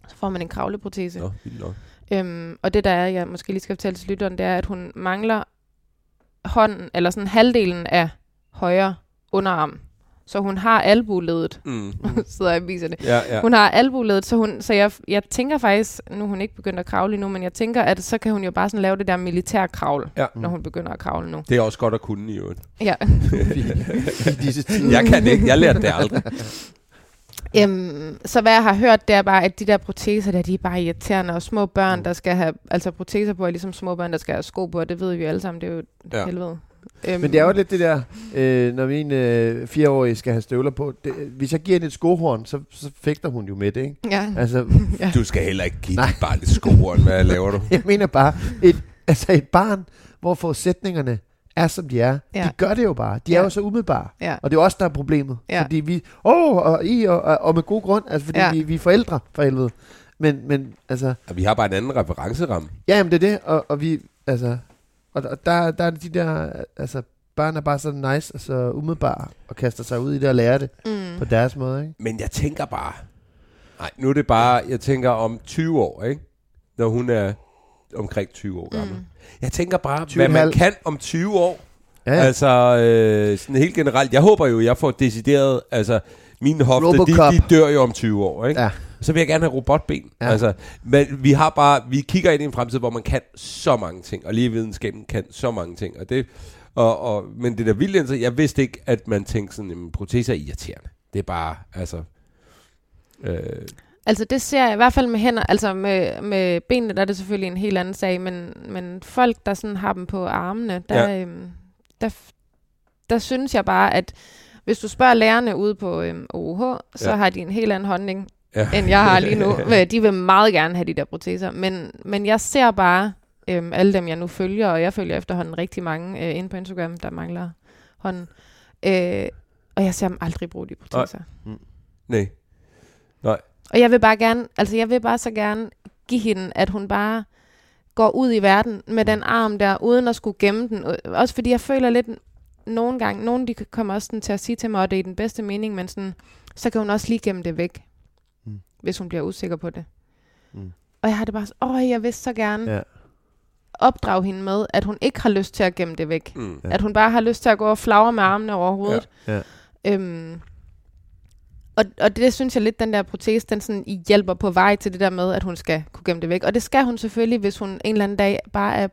Så får man en kravleprotese. Nå, vildt nok. Øhm, og det der er, jeg måske lige skal fortælle til lytteren, det er, at hun mangler hånden, eller sådan halvdelen af højre underarm. Så hun har albuledet. Mm. Nu sidder jeg og viser det. Ja, ja. Hun har albuledet, så, hun, så jeg, jeg tænker faktisk, nu hun ikke begyndt at kravle endnu, men jeg tænker, at så kan hun jo bare sådan lave det der militærkravl, Ja. når hun begynder at kravle nu. Det er også godt at kunne i øvrigt. Ja. I disse tider. Jeg kan ikke. Jeg lærte det aldrig. Øhm, så hvad jeg har hørt, det er bare, at de der proteser der, de er bare irriterende, og små børn, der skal have, altså proteser på, er ligesom små børn, der skal have sko på, og det ved vi jo alle sammen, det er jo ja. helvede. Øhm, Men det er jo lidt det der, øh, når min øh, fireårige skal have støvler på. Det, hvis jeg giver hende et skohorn, så, så fægter hun jo med det, ikke? Ja. Altså, ja. Du skal heller ikke give dit barn lidt skoeren. Hvad laver du? jeg mener bare, et, altså et barn, hvor forudsætningerne er, som de er. Ja. De gør det jo bare. De er Ja. jo så umiddelbare. Ja. Og det er også der er problemet. Ja. Fordi vi, åh, og I, og, og, og med god grund, altså fordi Ja. vi, vi er forældre, for helvede. Men, men altså, Ja, Vi har bare en anden referenceramme. ja, jamen det er det, og, og vi, altså, og der- der, der er de der, altså, børn er bare så nice og så umiddelbare, og kaster sig ud i det og lærer det Mm. på deres måde, ikke? Men jeg tænker bare... Nej, nu er det bare... Jeg tænker om 20 år, ikke? Når hun er omkring 20 år gammel. Mm. Jeg tænker bare, 20 hvad man kan om 20 år. Ja, Ja. Altså, øh, sådan helt generelt. Jeg håber jo, jeg får decideret... Altså, mine hofter, de, Robocop. de dør jo om 20 år, ikke? Ja. Så vil jeg gerne have robotben. Ja. Altså, men vi har bare... Vi kigger ind i en fremtid, hvor man kan så mange ting. Og lige videnskaben kan så mange ting. Og det, og, og, men det der vildt jeg vidste ikke, at man tænkte sådan, at proteser er irriterende. Det er bare, altså... Øh, Altså det ser jeg i hvert fald med hænder, altså med, med benene, der er det selvfølgelig en helt anden sag, men, men folk, der sådan har dem på armene, der, ja. øhm, der, der synes jeg bare, at hvis du spørger lærerne ude på øhm, OUH, så ja. har de en helt anden holdning, ja. end jeg har lige nu. De vil meget gerne have de der proteser, men, men jeg ser bare øhm, alle dem, jeg nu følger, og jeg følger efterhånden rigtig mange øh, inde på Instagram, der mangler hånden. Øh, og jeg ser dem aldrig bruge de proteser. Nej. Og jeg vil bare gerne, altså jeg vil bare så gerne give hende, at hun bare går ud i verden med den arm der, uden at skulle gemme den. Også fordi jeg føler lidt, nogle gange, nogle de kommer også sådan til at sige til mig, at det er i den bedste mening, men sådan, så kan hun også lige gemme det væk, Mm. mm. Hvis hun bliver usikker på det. Mm. Og jeg har det bare sådan, åh, jeg vil så gerne Ja. opdrage hende med, at hun ikke har lyst til at gemme det væk. Mm. Ja. At hun bare har lyst til at gå og flagre med armene over hovedet. Ja. Ja. Øhm, og, og det synes jeg lidt, den der protese, den sådan i hjælper på vej til det der med, at hun skal kunne gemme det væk. Og det skal hun selvfølgelig, hvis hun en eller anden dag bare er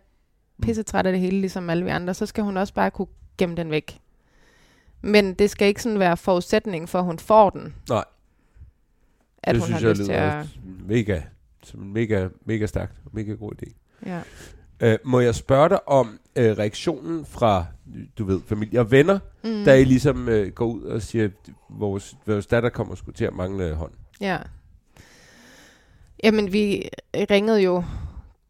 pissetræt af det hele, ligesom alle vi andre, så skal hun også bare kunne gemme den væk. Men det skal ikke sådan være forudsætning for, at hun får den. Nej. At det hun synes har jeg lyst til lyder at... mega, som mega, mega stærkt mega god idé. Ja. Uh, må jeg spørge dig om uh, reaktionen fra, du ved, familie og venner, Mm. da I ligesom uh, går ud og siger, at vores, vores datter kommer sgu til at mangle hånd? Ja. Jamen, vi ringede jo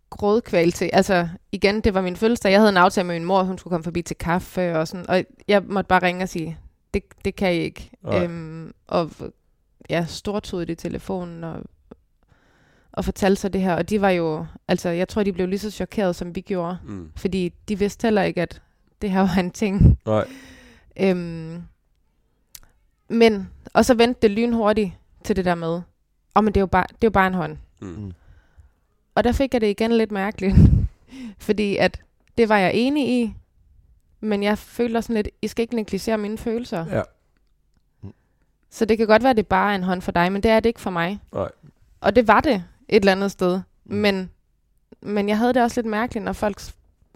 grådkval til. Altså, igen, det var min fødselsdag. Jeg havde en aftale med min mor, hun skulle komme forbi til kaffe og sådan. Og jeg måtte bare ringe og sige, det, det kan I ikke. Nej. Øhm, og ja, stortudet i telefonen og, og fortalte sig det her. Og de var jo, altså, jeg tror, de blev lige så chokeret, som vi gjorde. Mm. Fordi de vidste heller ikke, at det her var en ting. Nej. Øhm, men, og så vendte det lynhurtigt til det der med, åh, oh, men det er jo bare, det er jo bare en hånd. Mm. Mm. Og der fik jeg det igen lidt mærkeligt, fordi at det var jeg enig i, men jeg føler sådan lidt, I skal ikke negligere mine følelser. Ja. Så det kan godt være, at det bare er en hånd for dig, men det er det ikke for mig. Nej. Og det var det et eller andet sted. Mm. Men, men jeg havde det også lidt mærkeligt, når folk,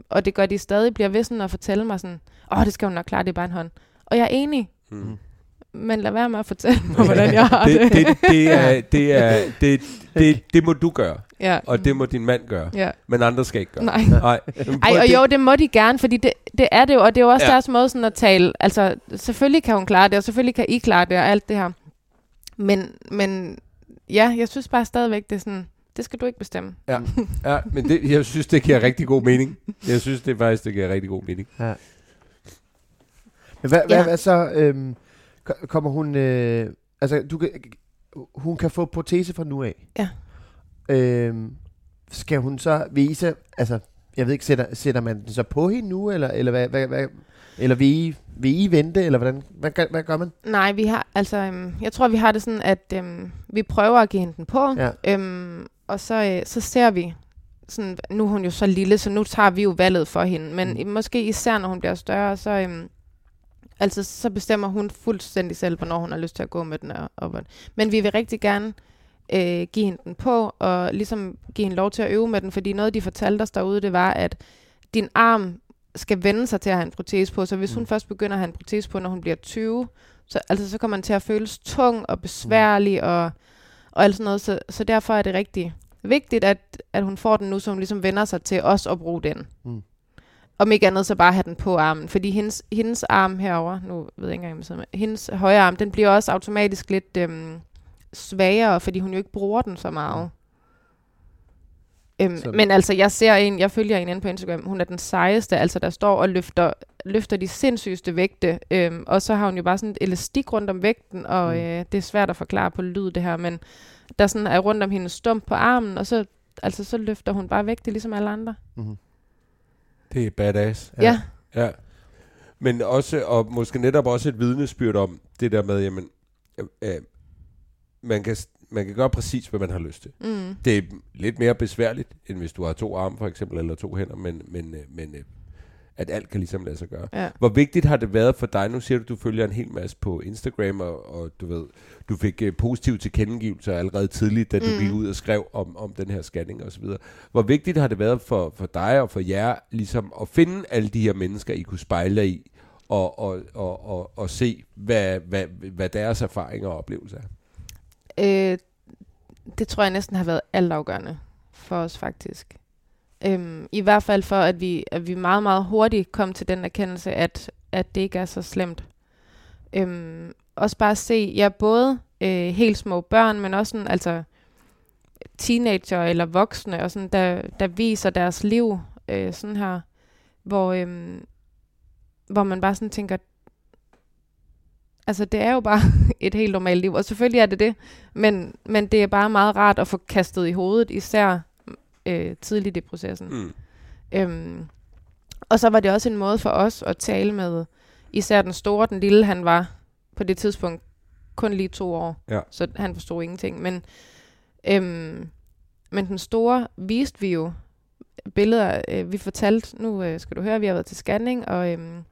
og det gør de stadig, bliver ved sådan at fortælle mig sådan, åh, det skal hun nok klare, det er bare en hånd. Og jeg er enig, Mm. Men lad være med at fortælle mig, hvordan jeg har det, det. det, det, er, det, er, det, det, det må du gøre, ja. og det må din mand gøre, ja. men andre skal ikke gøre. Nej. Nej. Ej, og det- jo, det må de gerne, fordi det, det er det jo, og det er jo også Ja. deres måde sådan at tale. Altså, selvfølgelig kan hun klare det, og selvfølgelig kan I klare det, og alt det her. Men, men ja, jeg synes bare stadigvæk, det er sådan, det skal du ikke bestemme. Ja, ja men det, jeg synes, det giver rigtig god mening. Jeg synes, det faktisk, det giver rigtig god mening. Ja. Men hvad, hvad, Ja. hvad så? Øhm, kommer hun... Øh, altså, du kan, hun kan få protese fra nu af. Ja. Øhm, skal hun så vise... Altså, jeg ved ikke, sætter, sætter man den så på hende nu, eller, eller hvad, hvad, hvad eller vil I, vil I vente, eller hvordan, hvad, gør- hvad gør man? Nej, vi har, altså, øhm, jeg tror, vi har det sådan, at øhm, vi prøver at give hende den på, Ja. øhm, og så, øh, så ser vi, sådan, nu er hun jo så lille, så nu tager vi jo valget for hende, men Mm. måske især, når hun bliver større, så, øhm, altså, så bestemmer hun fuldstændig selv, hvornår hun har lyst til at gå med den. Og, og, men vi vil rigtig gerne øh, give hende den på, og ligesom give hende lov til at øve med den, fordi noget, de fortalte os derude, det var, at din arm skal vende sig til at have en protese på, så hvis Mm. hun først begynder at have en protese på, når hun bliver 20, så, altså, så kommer man til at føles tung og besværlig og, og alt sådan noget, så, så derfor er det rigtig vigtigt, at, at hun får den nu, så hun ligesom vender sig til os at bruge den. Mm. Om ikke andet, så bare have den på armen. Fordi hendes, hendes arm herover, nu ved jeg ikke engang, om hendes højre arm, den bliver også automatisk lidt øhm, svagere, fordi hun jo ikke bruger den så meget. Øhm, Så- men altså, jeg ser en, jeg følger en inde på Instagram, hun er den sejeste, altså der står og løfter, løfter de sindssygeste vægte, øhm, og så har hun jo bare sådan et elastik rundt om vægten, og Mm. øh, det er svært at forklare på lyd det her, men der sådan er rundt om hendes stump på armen, og så, altså, så løfter hun bare vægte, ligesom alle andre. Mm-hmm. Det er badass. Ja, ja. Ja. Men også, og måske netop også et vidnesbyrd om det der med, jamen, øh, øh, man, kan, man kan gøre præcis, hvad man har lyst til. Mm. Det er lidt mere besværligt, end hvis du har to arme for eksempel, eller to hænder, men, men, øh, men øh, at alt kan ligesom lade sig gøre. Ja. Hvor vigtigt har det været for dig? Nu siger du, du følger en hel masse på Instagram, og, og du ved, du fik uh, positive tilkendegivelser allerede tidligt, da du Mm. gik ud og skrev om, om den her scanning osv. Hvor vigtigt har det været for, for dig og for jer, ligesom at finde alle de her mennesker, I kunne spejle i, og, og, og, og, og se, hvad, hvad, hvad deres erfaringer og oplevelser er? Øh, det tror jeg næsten har været altafgørende for os faktisk. Øhm, I hvert fald for, at vi, at vi meget, meget hurtigt kom til den erkendelse, at, at det ikke er så slemt. Øhm, også bare se, ja, både øh, helt små børn, men også sådan, altså teenager eller voksne, og sådan, der, der viser deres liv øh, sådan her, hvor, øhm, hvor man bare sådan tænker, altså det er jo bare et helt normalt liv, og selvfølgelig er det det, men, men det er bare meget rart at få kastet i hovedet, især øh, tidligt i processen. Mm. Øhm, og så var det også en måde for os at tale med især den store, den lille, han var på det tidspunkt kun lige to år, Ja. så han forstod ingenting. Men, øhm, men den store viste vi jo billeder. Øh, vi fortalte, nu øh, skal du høre, vi har været til scanning, og øhm,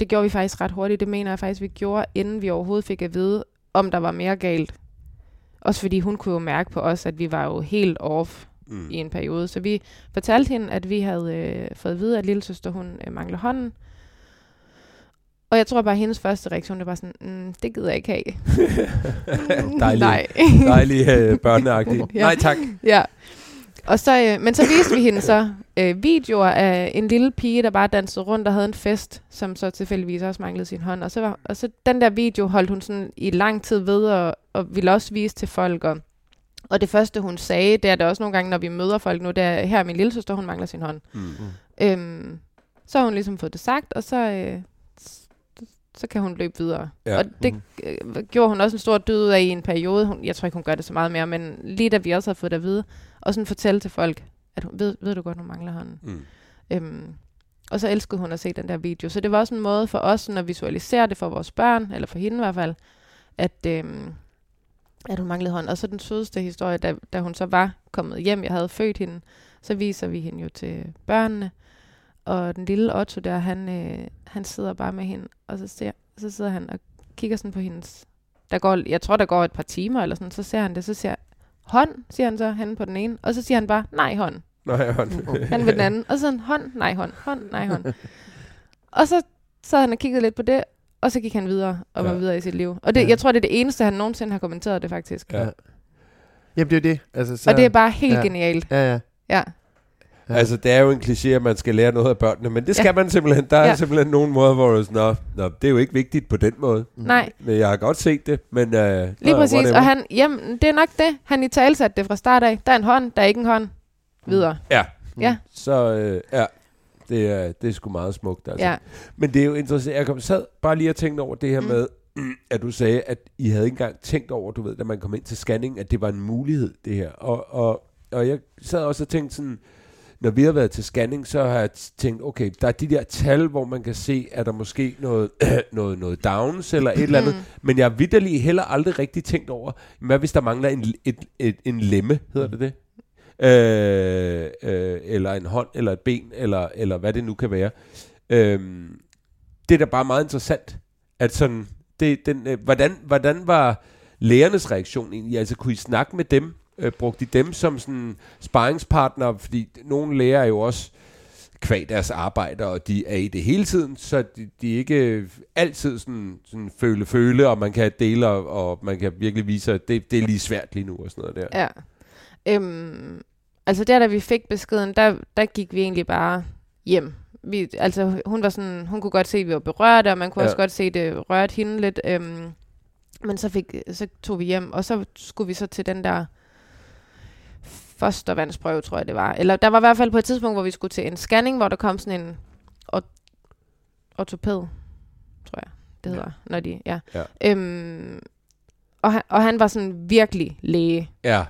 det gjorde vi faktisk ret hurtigt. Det mener jeg faktisk, vi gjorde, inden vi overhovedet fik at vide, om der var mere galt. Også fordi hun kunne jo mærke på os, at vi var jo helt off Mm. i en periode. Så vi fortalte hende, at vi havde øh, fået at vide, at lille søster hun øh, mangler hånden. Og jeg tror bare, at hendes første reaktion, det var sådan, mm, det gider jeg ikke have. Dejlig, Nej. dejlig øh, børneagtig. Ja. Nej tak. ja. Og så, øh, men så viste vi hende så øh, videoer af en lille pige, der bare dansede rundt og havde en fest, som så tilfældigvis også manglede sin hånd. Og så, var, og så den der video holdt hun sådan i lang tid ved, og, og ville også vise til folk. Og, og det første, hun sagde, det er det også nogle gange, når vi møder folk nu, det er, her er min lille søster, hun mangler sin hånd. Mm. Øhm, så har hun ligesom fået det sagt, og så, øh, så kan hun løbe videre. Ja. Og det øh, gjorde hun også en stor død af i en periode. Hun, jeg tror ikke, hun gør det så meget mere, men lige da vi også har fået det at vide, og sådan fortælle til folk, at hun, ved, ved du godt, hun mangler hånden. Mm. Øhm, og så elskede hun at se den der video. Så det var også en måde for os sådan at visualisere det for vores børn, eller for hende i hvert fald, at, øhm, at hun manglede hånd. Og så den sødeste historie, da, da hun så var kommet hjem, jeg havde født hende, så viser vi hende jo til børnene. Og den lille Otto der, han, øh, han sidder bare med hende, og så, ser, så sidder han og kigger sådan på hendes... Der går, jeg tror, der går et par timer eller sådan, så ser han det, så siger hånd, siger han så, han på den ene, og så siger han bare, nej hånd. Nej, hånd. Han ved den anden. Og så sådan, hånd, nej hånd, hånd, nej hånd. og så sad han og kiggede lidt på det, og så gik han videre og var Ja. videre i sit liv. Og det, Ja. jeg tror, det er det eneste, han nogensinde har kommenteret det faktisk. Ja. Jamen, det er det. Altså, så, og det er bare helt ja. genialt. Ja, ja. Ja. Ja. Altså, det er jo en kliché, at man skal lære noget af børnene, men det skal Ja. man simpelthen. Der er Ja. simpelthen nogle måder, hvor du nå, nå, det er jo ikke vigtigt på den måde. Nej, Men jeg har godt set det, men... Uh, lige præcis. Og han, jamen, det er nok det. Han i talsatte det fra start af. Der er en hånd, der er ikke en hånd. Videre. Ja. Ja. Så øh, ja, det er, det er sgu meget smukt. Altså. Ja. Men det er jo interessant. Jeg kom, sad bare lige og tænkte over det her mm. Mm. med, at du sagde, at I havde ikke engang tænkt over, du ved, da man kom ind til scanning, at det var en mulighed, det her. Og, og, og jeg sad også og tænkte sådan, når vi har været til scanning, så har jeg tænkt, okay, der er de der tal, hvor man kan se, at der måske noget, noget, noget downs eller et eller andet. Mm. Men jeg har vidderlig heller aldrig rigtig tænkt over, hvad hvis der mangler en, et, et, en lemme, hedder det det? Øh, øh, eller en hånd, eller et ben, eller, eller hvad det nu kan være. Øh, det er da bare meget interessant, at sådan, det, den, øh, hvordan, hvordan var lærernes reaktion egentlig? Altså, kunne I snakke med dem? Øh, brugte I dem som sådan sparringspartner? Fordi nogle lærere er jo også kvad deres arbejde, og de er i det hele tiden, så de, de ikke altid sådan, sådan føle-føle, og man kan dele, og, og man kan virkelig vise, at det, det er lige svært lige nu, og sådan noget der. Ja. Øhm, altså der, da vi fik beskeden, der, der gik vi egentlig bare hjem. Vi, altså hun var sådan, hun kunne godt se, at vi var berørte, og man kunne Ja. ja. også godt se, at det rørte hende lidt. Øhm, men så, fik, så tog vi hjem, og så skulle vi så til den der fostervandsprøve, tror jeg det var. Eller der var i hvert fald på et tidspunkt, hvor vi skulle til en scanning, hvor der kom sådan en ort- ortoped, tror jeg, det hedder, når de, ja. Ja. Øhm, og, han, og han var sådan virkelig læge. Ja,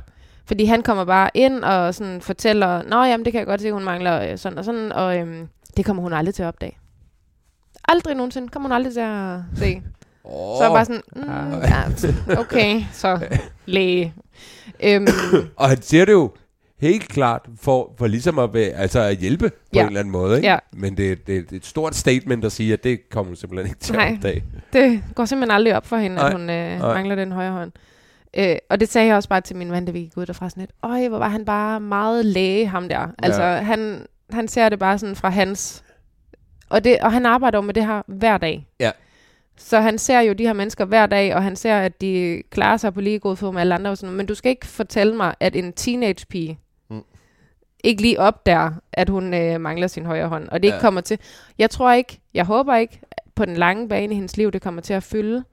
Fordi han kommer bare ind og sådan fortæller, Nå jamen, det kan jeg godt se, hun mangler øh, sådan og sådan, og øhm, det kommer hun aldrig til at opdage. Aldrig nogensinde kommer hun aldrig til at se. oh. Så er jeg bare sådan, mm, ja, okay, så læge. Øhm, Og han siger det jo helt klart for, for ligesom at, være, altså at hjælpe på Ja. en eller anden måde. Ikke? Ja. Men det, det, det er et stort statement at sige, at det kommer hun simpelthen ikke til Nej. at opdage. det går simpelthen aldrig op for hende, Nej, at hun øh, nej. mangler den højre hånd. Øh, og det sagde jeg også bare til min ven, da vi gik ud derfra sådan lidt, øj, hvor var han bare meget læge, ham der. Altså, han, han ser det bare sådan fra hans... Og, det, og han arbejder jo med det her hver dag. Ja. Så han ser jo de her mennesker hver dag, og han ser, at de klarer sig på lige god fod med alle andre. Og sådan, noget. men du skal ikke fortælle mig, at en teenage-pige Mm. ikke lige opdager, at hun øh, mangler sin højre hånd. Og det ikke Ja. kommer til... Jeg tror ikke, jeg håber ikke, på den lange bane i hendes liv, det kommer til at fylde.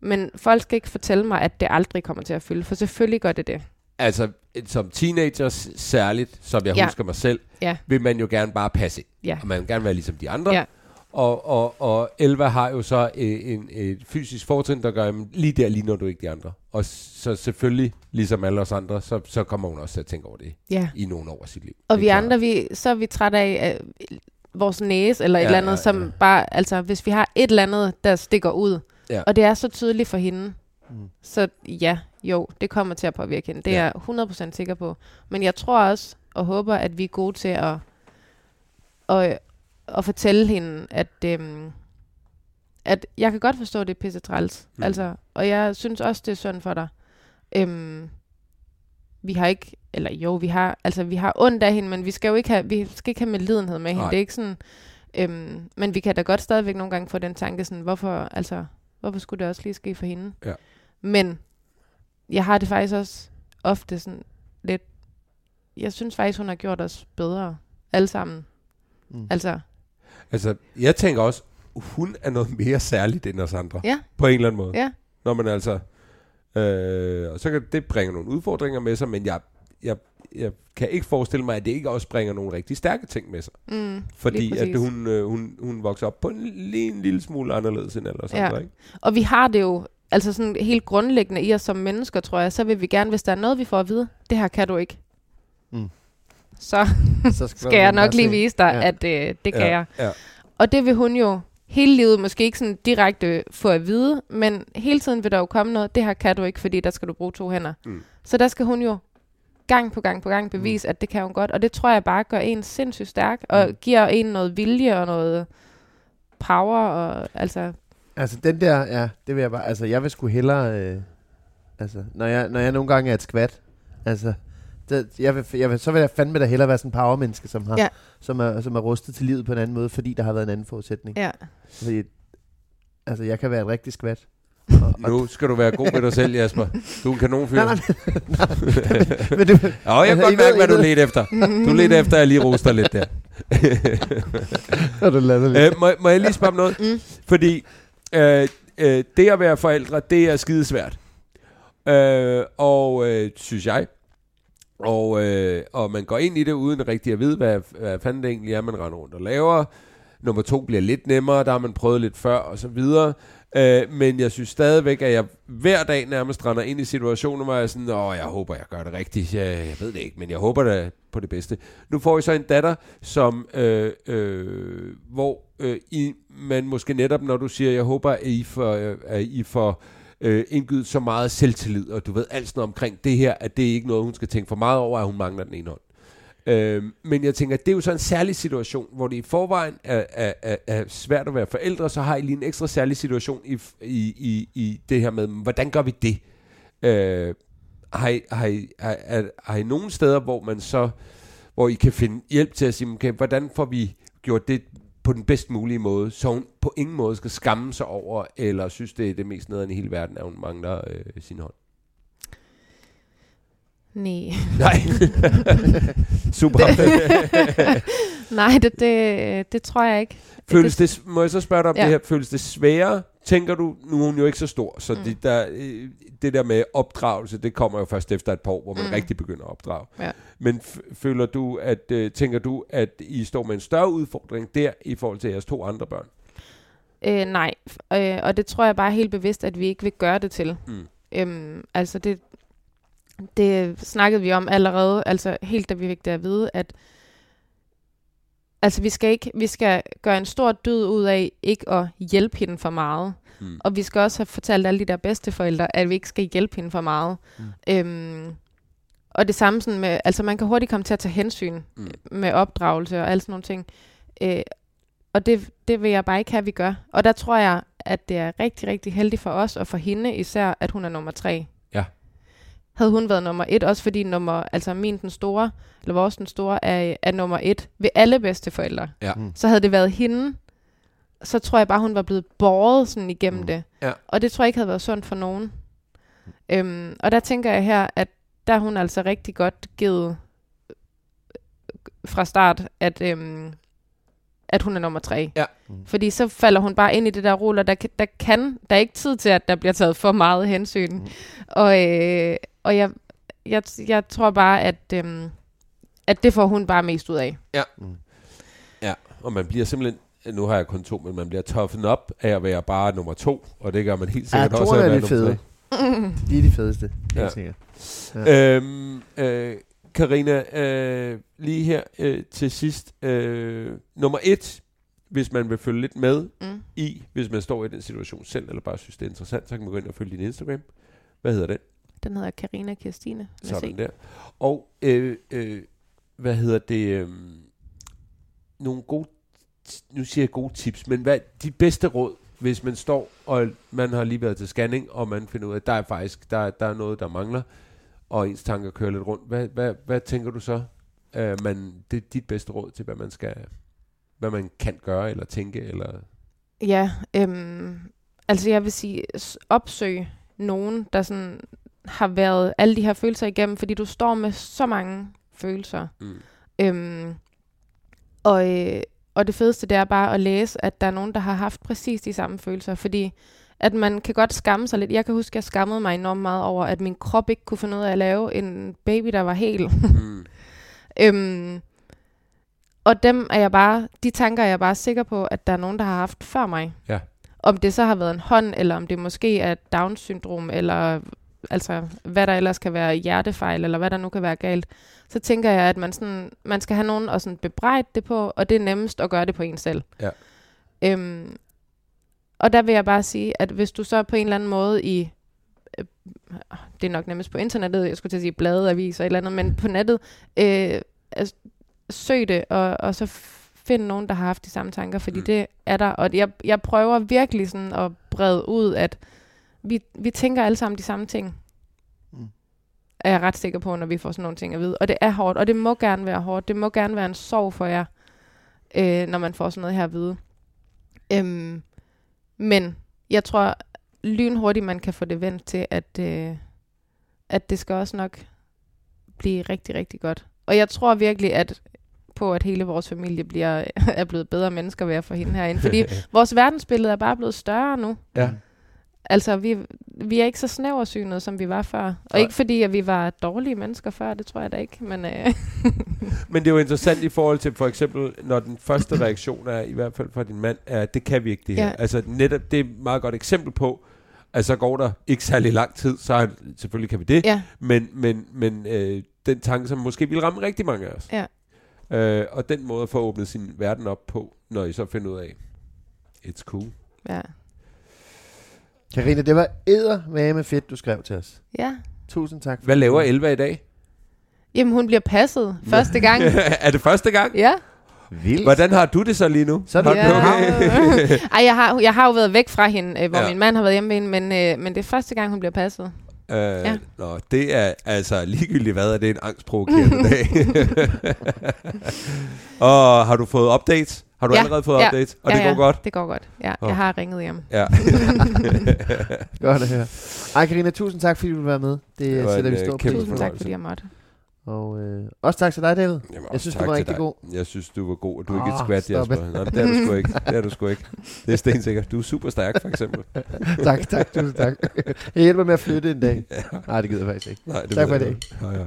Men folk skal ikke fortælle mig, at det aldrig kommer til at fylde, for selvfølgelig gør det det. Altså, som teenager s- særligt, som jeg Ja. husker mig selv, Ja. vil man jo gerne bare passe ind. Ja. Og man vil gerne være ligesom de andre. Ja. Og, og, og Elva har jo så øh, en, et fysisk fortrin, der gør, jamen, lige der ligner du ikke de andre. Og så selvfølgelig, ligesom alle os andre, så, så kommer hun også til at tænke over det Ja. i nogle år af sit liv. Og vi klart. andre, vi, så er vi trætte af, at vores næse, eller et Ja, eller andet, ja, som ja. bare, altså hvis vi har et eller andet, der stikker ud, Ja. og det er så tydeligt for hende, Mm. så ja, jo, det kommer til at påvirke hende. Det Ja. er jeg 100% sikker på. Men jeg tror også, og håber, at vi er gode til at, at, at fortælle hende, at, øhm, at jeg kan godt forstå, at det er pisse træls. Mm. Altså, og jeg synes også, det er synd for dig. Øhm, vi har ikke, eller jo, vi har, altså vi har ondt af hende, men vi skal jo ikke have, vi skal ikke have medlidenhed med hende. Nej. Det er ikke sådan, øhm, men vi kan da godt stadigvæk nogle gange få den tanke sådan, hvorfor, altså, hvorfor skulle det også lige ske for hende? Ja. Men jeg har det faktisk også ofte sådan lidt, jeg synes faktisk, hun har gjort os bedre, alle sammen. Mm. Altså, Altså, jeg tænker også, hun er noget mere særligt end os andre. ja, På en eller anden måde. ja. Når man altså... Øh, og så kan det bringe nogle udfordringer med sig, men jeg, jeg, jeg kan ikke forestille mig, at det ikke også bringer nogle rigtig stærke ting med sig. Mm, Fordi at hun, øh, hun, hun vokser op på en, lige en lille smule anderledes end alle os Ja. andre, ikke? Og vi har det jo, altså sådan helt grundlæggende i os som mennesker, tror jeg, så vil vi gerne, hvis der er noget, vi får at vide, det her kan du ikke. Mm. Så Så skal jeg man nok lige se. vise dig, ja. at øh, det kan ja, jeg. Ja. Og det vil hun jo hele livet måske ikke sådan direkte få at vide, men hele tiden vil der jo komme noget, det her kan du ikke, fordi der skal du bruge to hænder. Mm. Så der skal hun jo gang på gang på gang bevise, at det kan hun godt. Og det tror jeg bare gør en sindssygt stærk, og Mm. giver en noget vilje og noget power, og altså, Altså den der, ja, det vil jeg bare, altså jeg vil sgu hellere, øh, altså når jeg, når jeg nogle gange er et skvat, altså, det, jeg vil, jeg vil, så vil jeg fandme da hellere være sådan en powermenneske, som, har, Ja. som, er, som er rustet til livet på en anden måde, fordi der har været en anden forudsætning. ja. Fordi, altså jeg kan være et rigtig skvat. Nu skal du være god ved dig selv, Jasper. Du er en kanonfyr. Nej, nej, nej, men det, Ja, jeg kan godt mærke, hvad du ledte efter. Du ledte efter, at jeg lige roster lidt der. er du øh, må, må jeg lige spørge om noget? Mm. Fordi øh, øh, det at være forældre, det er skidesvært. Øh, og øh, synes jeg. Og, øh, og man går ind i det uden rigtig at vide, hvad, hvad fanden det egentlig er, man render rundt og laver. Nummer to bliver lidt nemmere, der har man prøvet lidt før, og så videre. Øh, men jeg synes stadigvæk, at jeg hver dag nærmest render ind i situationer, hvor jeg er sådan, åh, jeg håber, jeg gør det rigtigt. Jeg, jeg ved det ikke, men jeg håber da på det bedste. Nu får I så en datter, som, øh, øh, hvor øh, I, man måske netop, når du siger, jeg håber, at I får, øh, at I får øh, indgivet så meget selvtillid, og du ved alt sådan omkring det her, at det er ikke noget, hun skal tænke for meget over, at hun mangler den ene hånd. Øh, men jeg tænker, at det er jo så en særlig situation, hvor det i forvejen er, er, er, er svært at være forældre, så har I lige en ekstra særlig situation i, i, i, i det her med, hvordan gør vi det? Øh, har, I, har, I, har, er, har I nogle steder, hvor man så, hvor I kan finde hjælp til at sige, okay, hvordan får vi gjort det på den bedst mulige måde, så hun på ingen måde skal skamme sig over, eller synes, det er det mest nederen i hele verden, at hun mangler øh, sin hånd? Nej. Nej. Super. Nej, det, det, det tror jeg ikke. Føles det, må jeg så spørge dig om ja. Det her, føles det sværere, tænker du, nu er hun jo ikke så stor, så mm. Det, der, øh, det der med opdragelse, det kommer jo først efter et par år, hvor man mm. Rigtig begynder at opdrage. Ja. Men føler du, at, øh, tænker du, at I står med en større udfordring der, i forhold til jeres to andre børn? Øh, nej, øh, og det tror jeg bare helt bevidst, at vi ikke vil gøre det til. Mm. Øhm, altså det, det snakkede vi om allerede, altså helt da vi fik det at vide, at altså vi skal ikke, vi skal gøre en stor død ud af ikke at hjælpe hende for meget. Mm. Og vi skal også have fortalt alle de der bedsteforældre, at vi ikke skal hjælpe hende for meget. Mm. Øhm, og det samme sådan med, altså man kan hurtigt komme til at tage hensyn Mm. med opdragelse og alle sådan nogle ting. Øh, og det, det vil jeg bare ikke have, at vi gør. Og der tror jeg, at det er rigtig, rigtig heldigt for os, og for hende især, at hun er nummer tre. Havde hun været nummer et, også fordi nummer, altså min den store, eller vores den store, er, er nummer et ved alle bedsteforældre. Ja. Mm. Så havde det været hende, så tror jeg bare, hun var blevet båret sådan igennem Mm. det. Ja. Og det tror jeg ikke havde været sundt for nogen. Øhm, og der tænker jeg her, at der hun altså rigtig godt givet øh, fra start, at, øhm, at hun er nummer tre. Ja. Mm. Fordi så falder hun bare ind i det der ruller, der, der kan, der er ikke tid til, at der bliver taget for meget hensyn. Mm. Og, øh, og jeg, jeg, jeg tror bare, at, øhm, at det får hun bare mest ud af. Mm. Ja, og man bliver simpelthen, nu har jeg kun to, men man bliver toughen op af at være bare nummer to, og det gør man helt Ja, sikkert også toerne af er at være nummer fede. De er de fedeste, helt Ja. sikkert. tre. Øhm, øh, Karina, øh, lige her øh, til sidst. Øh, nummer et, hvis man vil følge lidt med Mm. i, hvis man står i den situation selv, eller bare synes, det er interessant, så kan man gå ind og følge din Instagram. Hvad hedder den? Den hedder Karina Kirstine. Sådan se. der. Og, øh, øh, hvad hedder det? Øh, nogle gode, nu siger jeg gode tips, men hvad de bedste råd, hvis man står, og man har lige været til scanning, og man finder ud af, at der er faktisk der, der er noget, der mangler, og ens tanker kører lidt rundt. Hvad, hvad, hvad tænker du så? Øh, man, det er dit bedste råd til, hvad man skal, hvad man kan gøre, eller tænke, eller... Ja, øhm, altså jeg vil sige, opsøg nogen, der sådan har været alle de her følelser igennem, fordi du står med så mange følelser. Mm. Øhm, og, øh, og det fedeste, det er bare at læse, at der er nogen, der har haft præcis de samme følelser, fordi at man kan godt skamme sig lidt. Jeg kan huske, at jeg skammede mig enormt meget over, at min krop ikke kunne finde ud af at lave en baby, der var hel. Mm. Øhm, og dem er jeg bare, de tanker er jeg bare sikker på, at der er nogen, der har haft før mig. Ja. Om det så har været en hånd, eller om det måske er Down-syndrom, eller altså hvad der ellers kan være hjertefejl, eller hvad der nu kan være galt, så tænker jeg, at man, sådan, man skal have nogen at sådan bebrejde det på, og det er nemmest at gøre det på en selv. Ja. Øhm, og der vil jeg bare sige, at hvis du så på en eller anden måde i øh, det er nok nemmest på internettet, jeg skulle til at sige blade, aviser, eller andet, men på nettet, øh, altså, søg det, og, og så find nogen, der har haft de samme tanker, fordi mm. det er der, og jeg, jeg prøver virkelig sådan at brede ud, at vi, vi tænker alle sammen de samme ting. Mm. Er jeg ret sikker på, når vi får sådan nogle ting at vide. Og det er hårdt, og det må gerne være hårdt. Det må gerne være en sorg for jer, øh, når man får sådan noget her at vide. Øhm, men jeg tror lynhurtigt, man kan få det vendt til, at, øh, at det skal også nok blive rigtig, rigtig godt. Og jeg tror virkelig, at på, at hele vores familie bliver, er blevet bedre mennesker ved at få hende herinde. Fordi vores verdensbillede er bare blevet større nu. Ja. Altså, vi, vi er ikke så snæversynet, som vi var før. Og Nej. ikke fordi, at vi var dårlige mennesker før, det tror jeg da ikke. Men øh, Men det er jo interessant i forhold til for eksempel, når den første reaktion er, i hvert fald fra din mand, er, at det kan vi ikke det her. Ja. Altså netop, det er et meget godt eksempel på, at så går der ikke særlig lang tid, så er selvfølgelig kan vi det, ja, men, men, men øh, den tanke, som måske vil ramme rigtig mange af os. Ja. Øh, og den måde at få åbnet sin verden op på, når I så finder ud af, it's cool. ja. Karina, det var æder med fedt, du skrev til os. ja. Tusind tak. for Hvad laver Elva i dag? Jamen, hun bliver passet første gang. er det første gang? ja. Vildt. Hvordan har du det så lige nu? Så er det- ja. okay? Ej, jeg har, jeg har jo været væk fra hende, øh, hvor Ja. min mand har været hjemme med hende, men, øh, men det er første gang, hun bliver passet. Øh, Ja. Nå, det er altså ligegyldigt hvad, er det en angstprovokerende dag. og har du fået updates? Har du Ja, allerede fået ja, updates? Og ja, det går ja, godt? Det går godt. Ja, Åh. jeg har ringet hjem. Ja. Godt at høre. Ej, Karina, tusind tak, fordi du vil være med. Det, Det sætter en, vi øh, stor kæmpe pris Tusind på. tak, fordi jeg måtte. Og øh, også tak til dig, David. Jamen, Jeg synes, du var rigtig dig. god. Jeg synes, du var god, og du er ikke et skvat, stop Jasper. it. Nej, det er du sgu ikke. Det er du sgu ikke. Det er stensikkert. Du er super stærk, for eksempel. tak, tak, tusind tak. Jeg hjælper med at flytte en dag. Nej, det gider jeg faktisk ikke. Nej, det Tak for i dag. Hej, hej.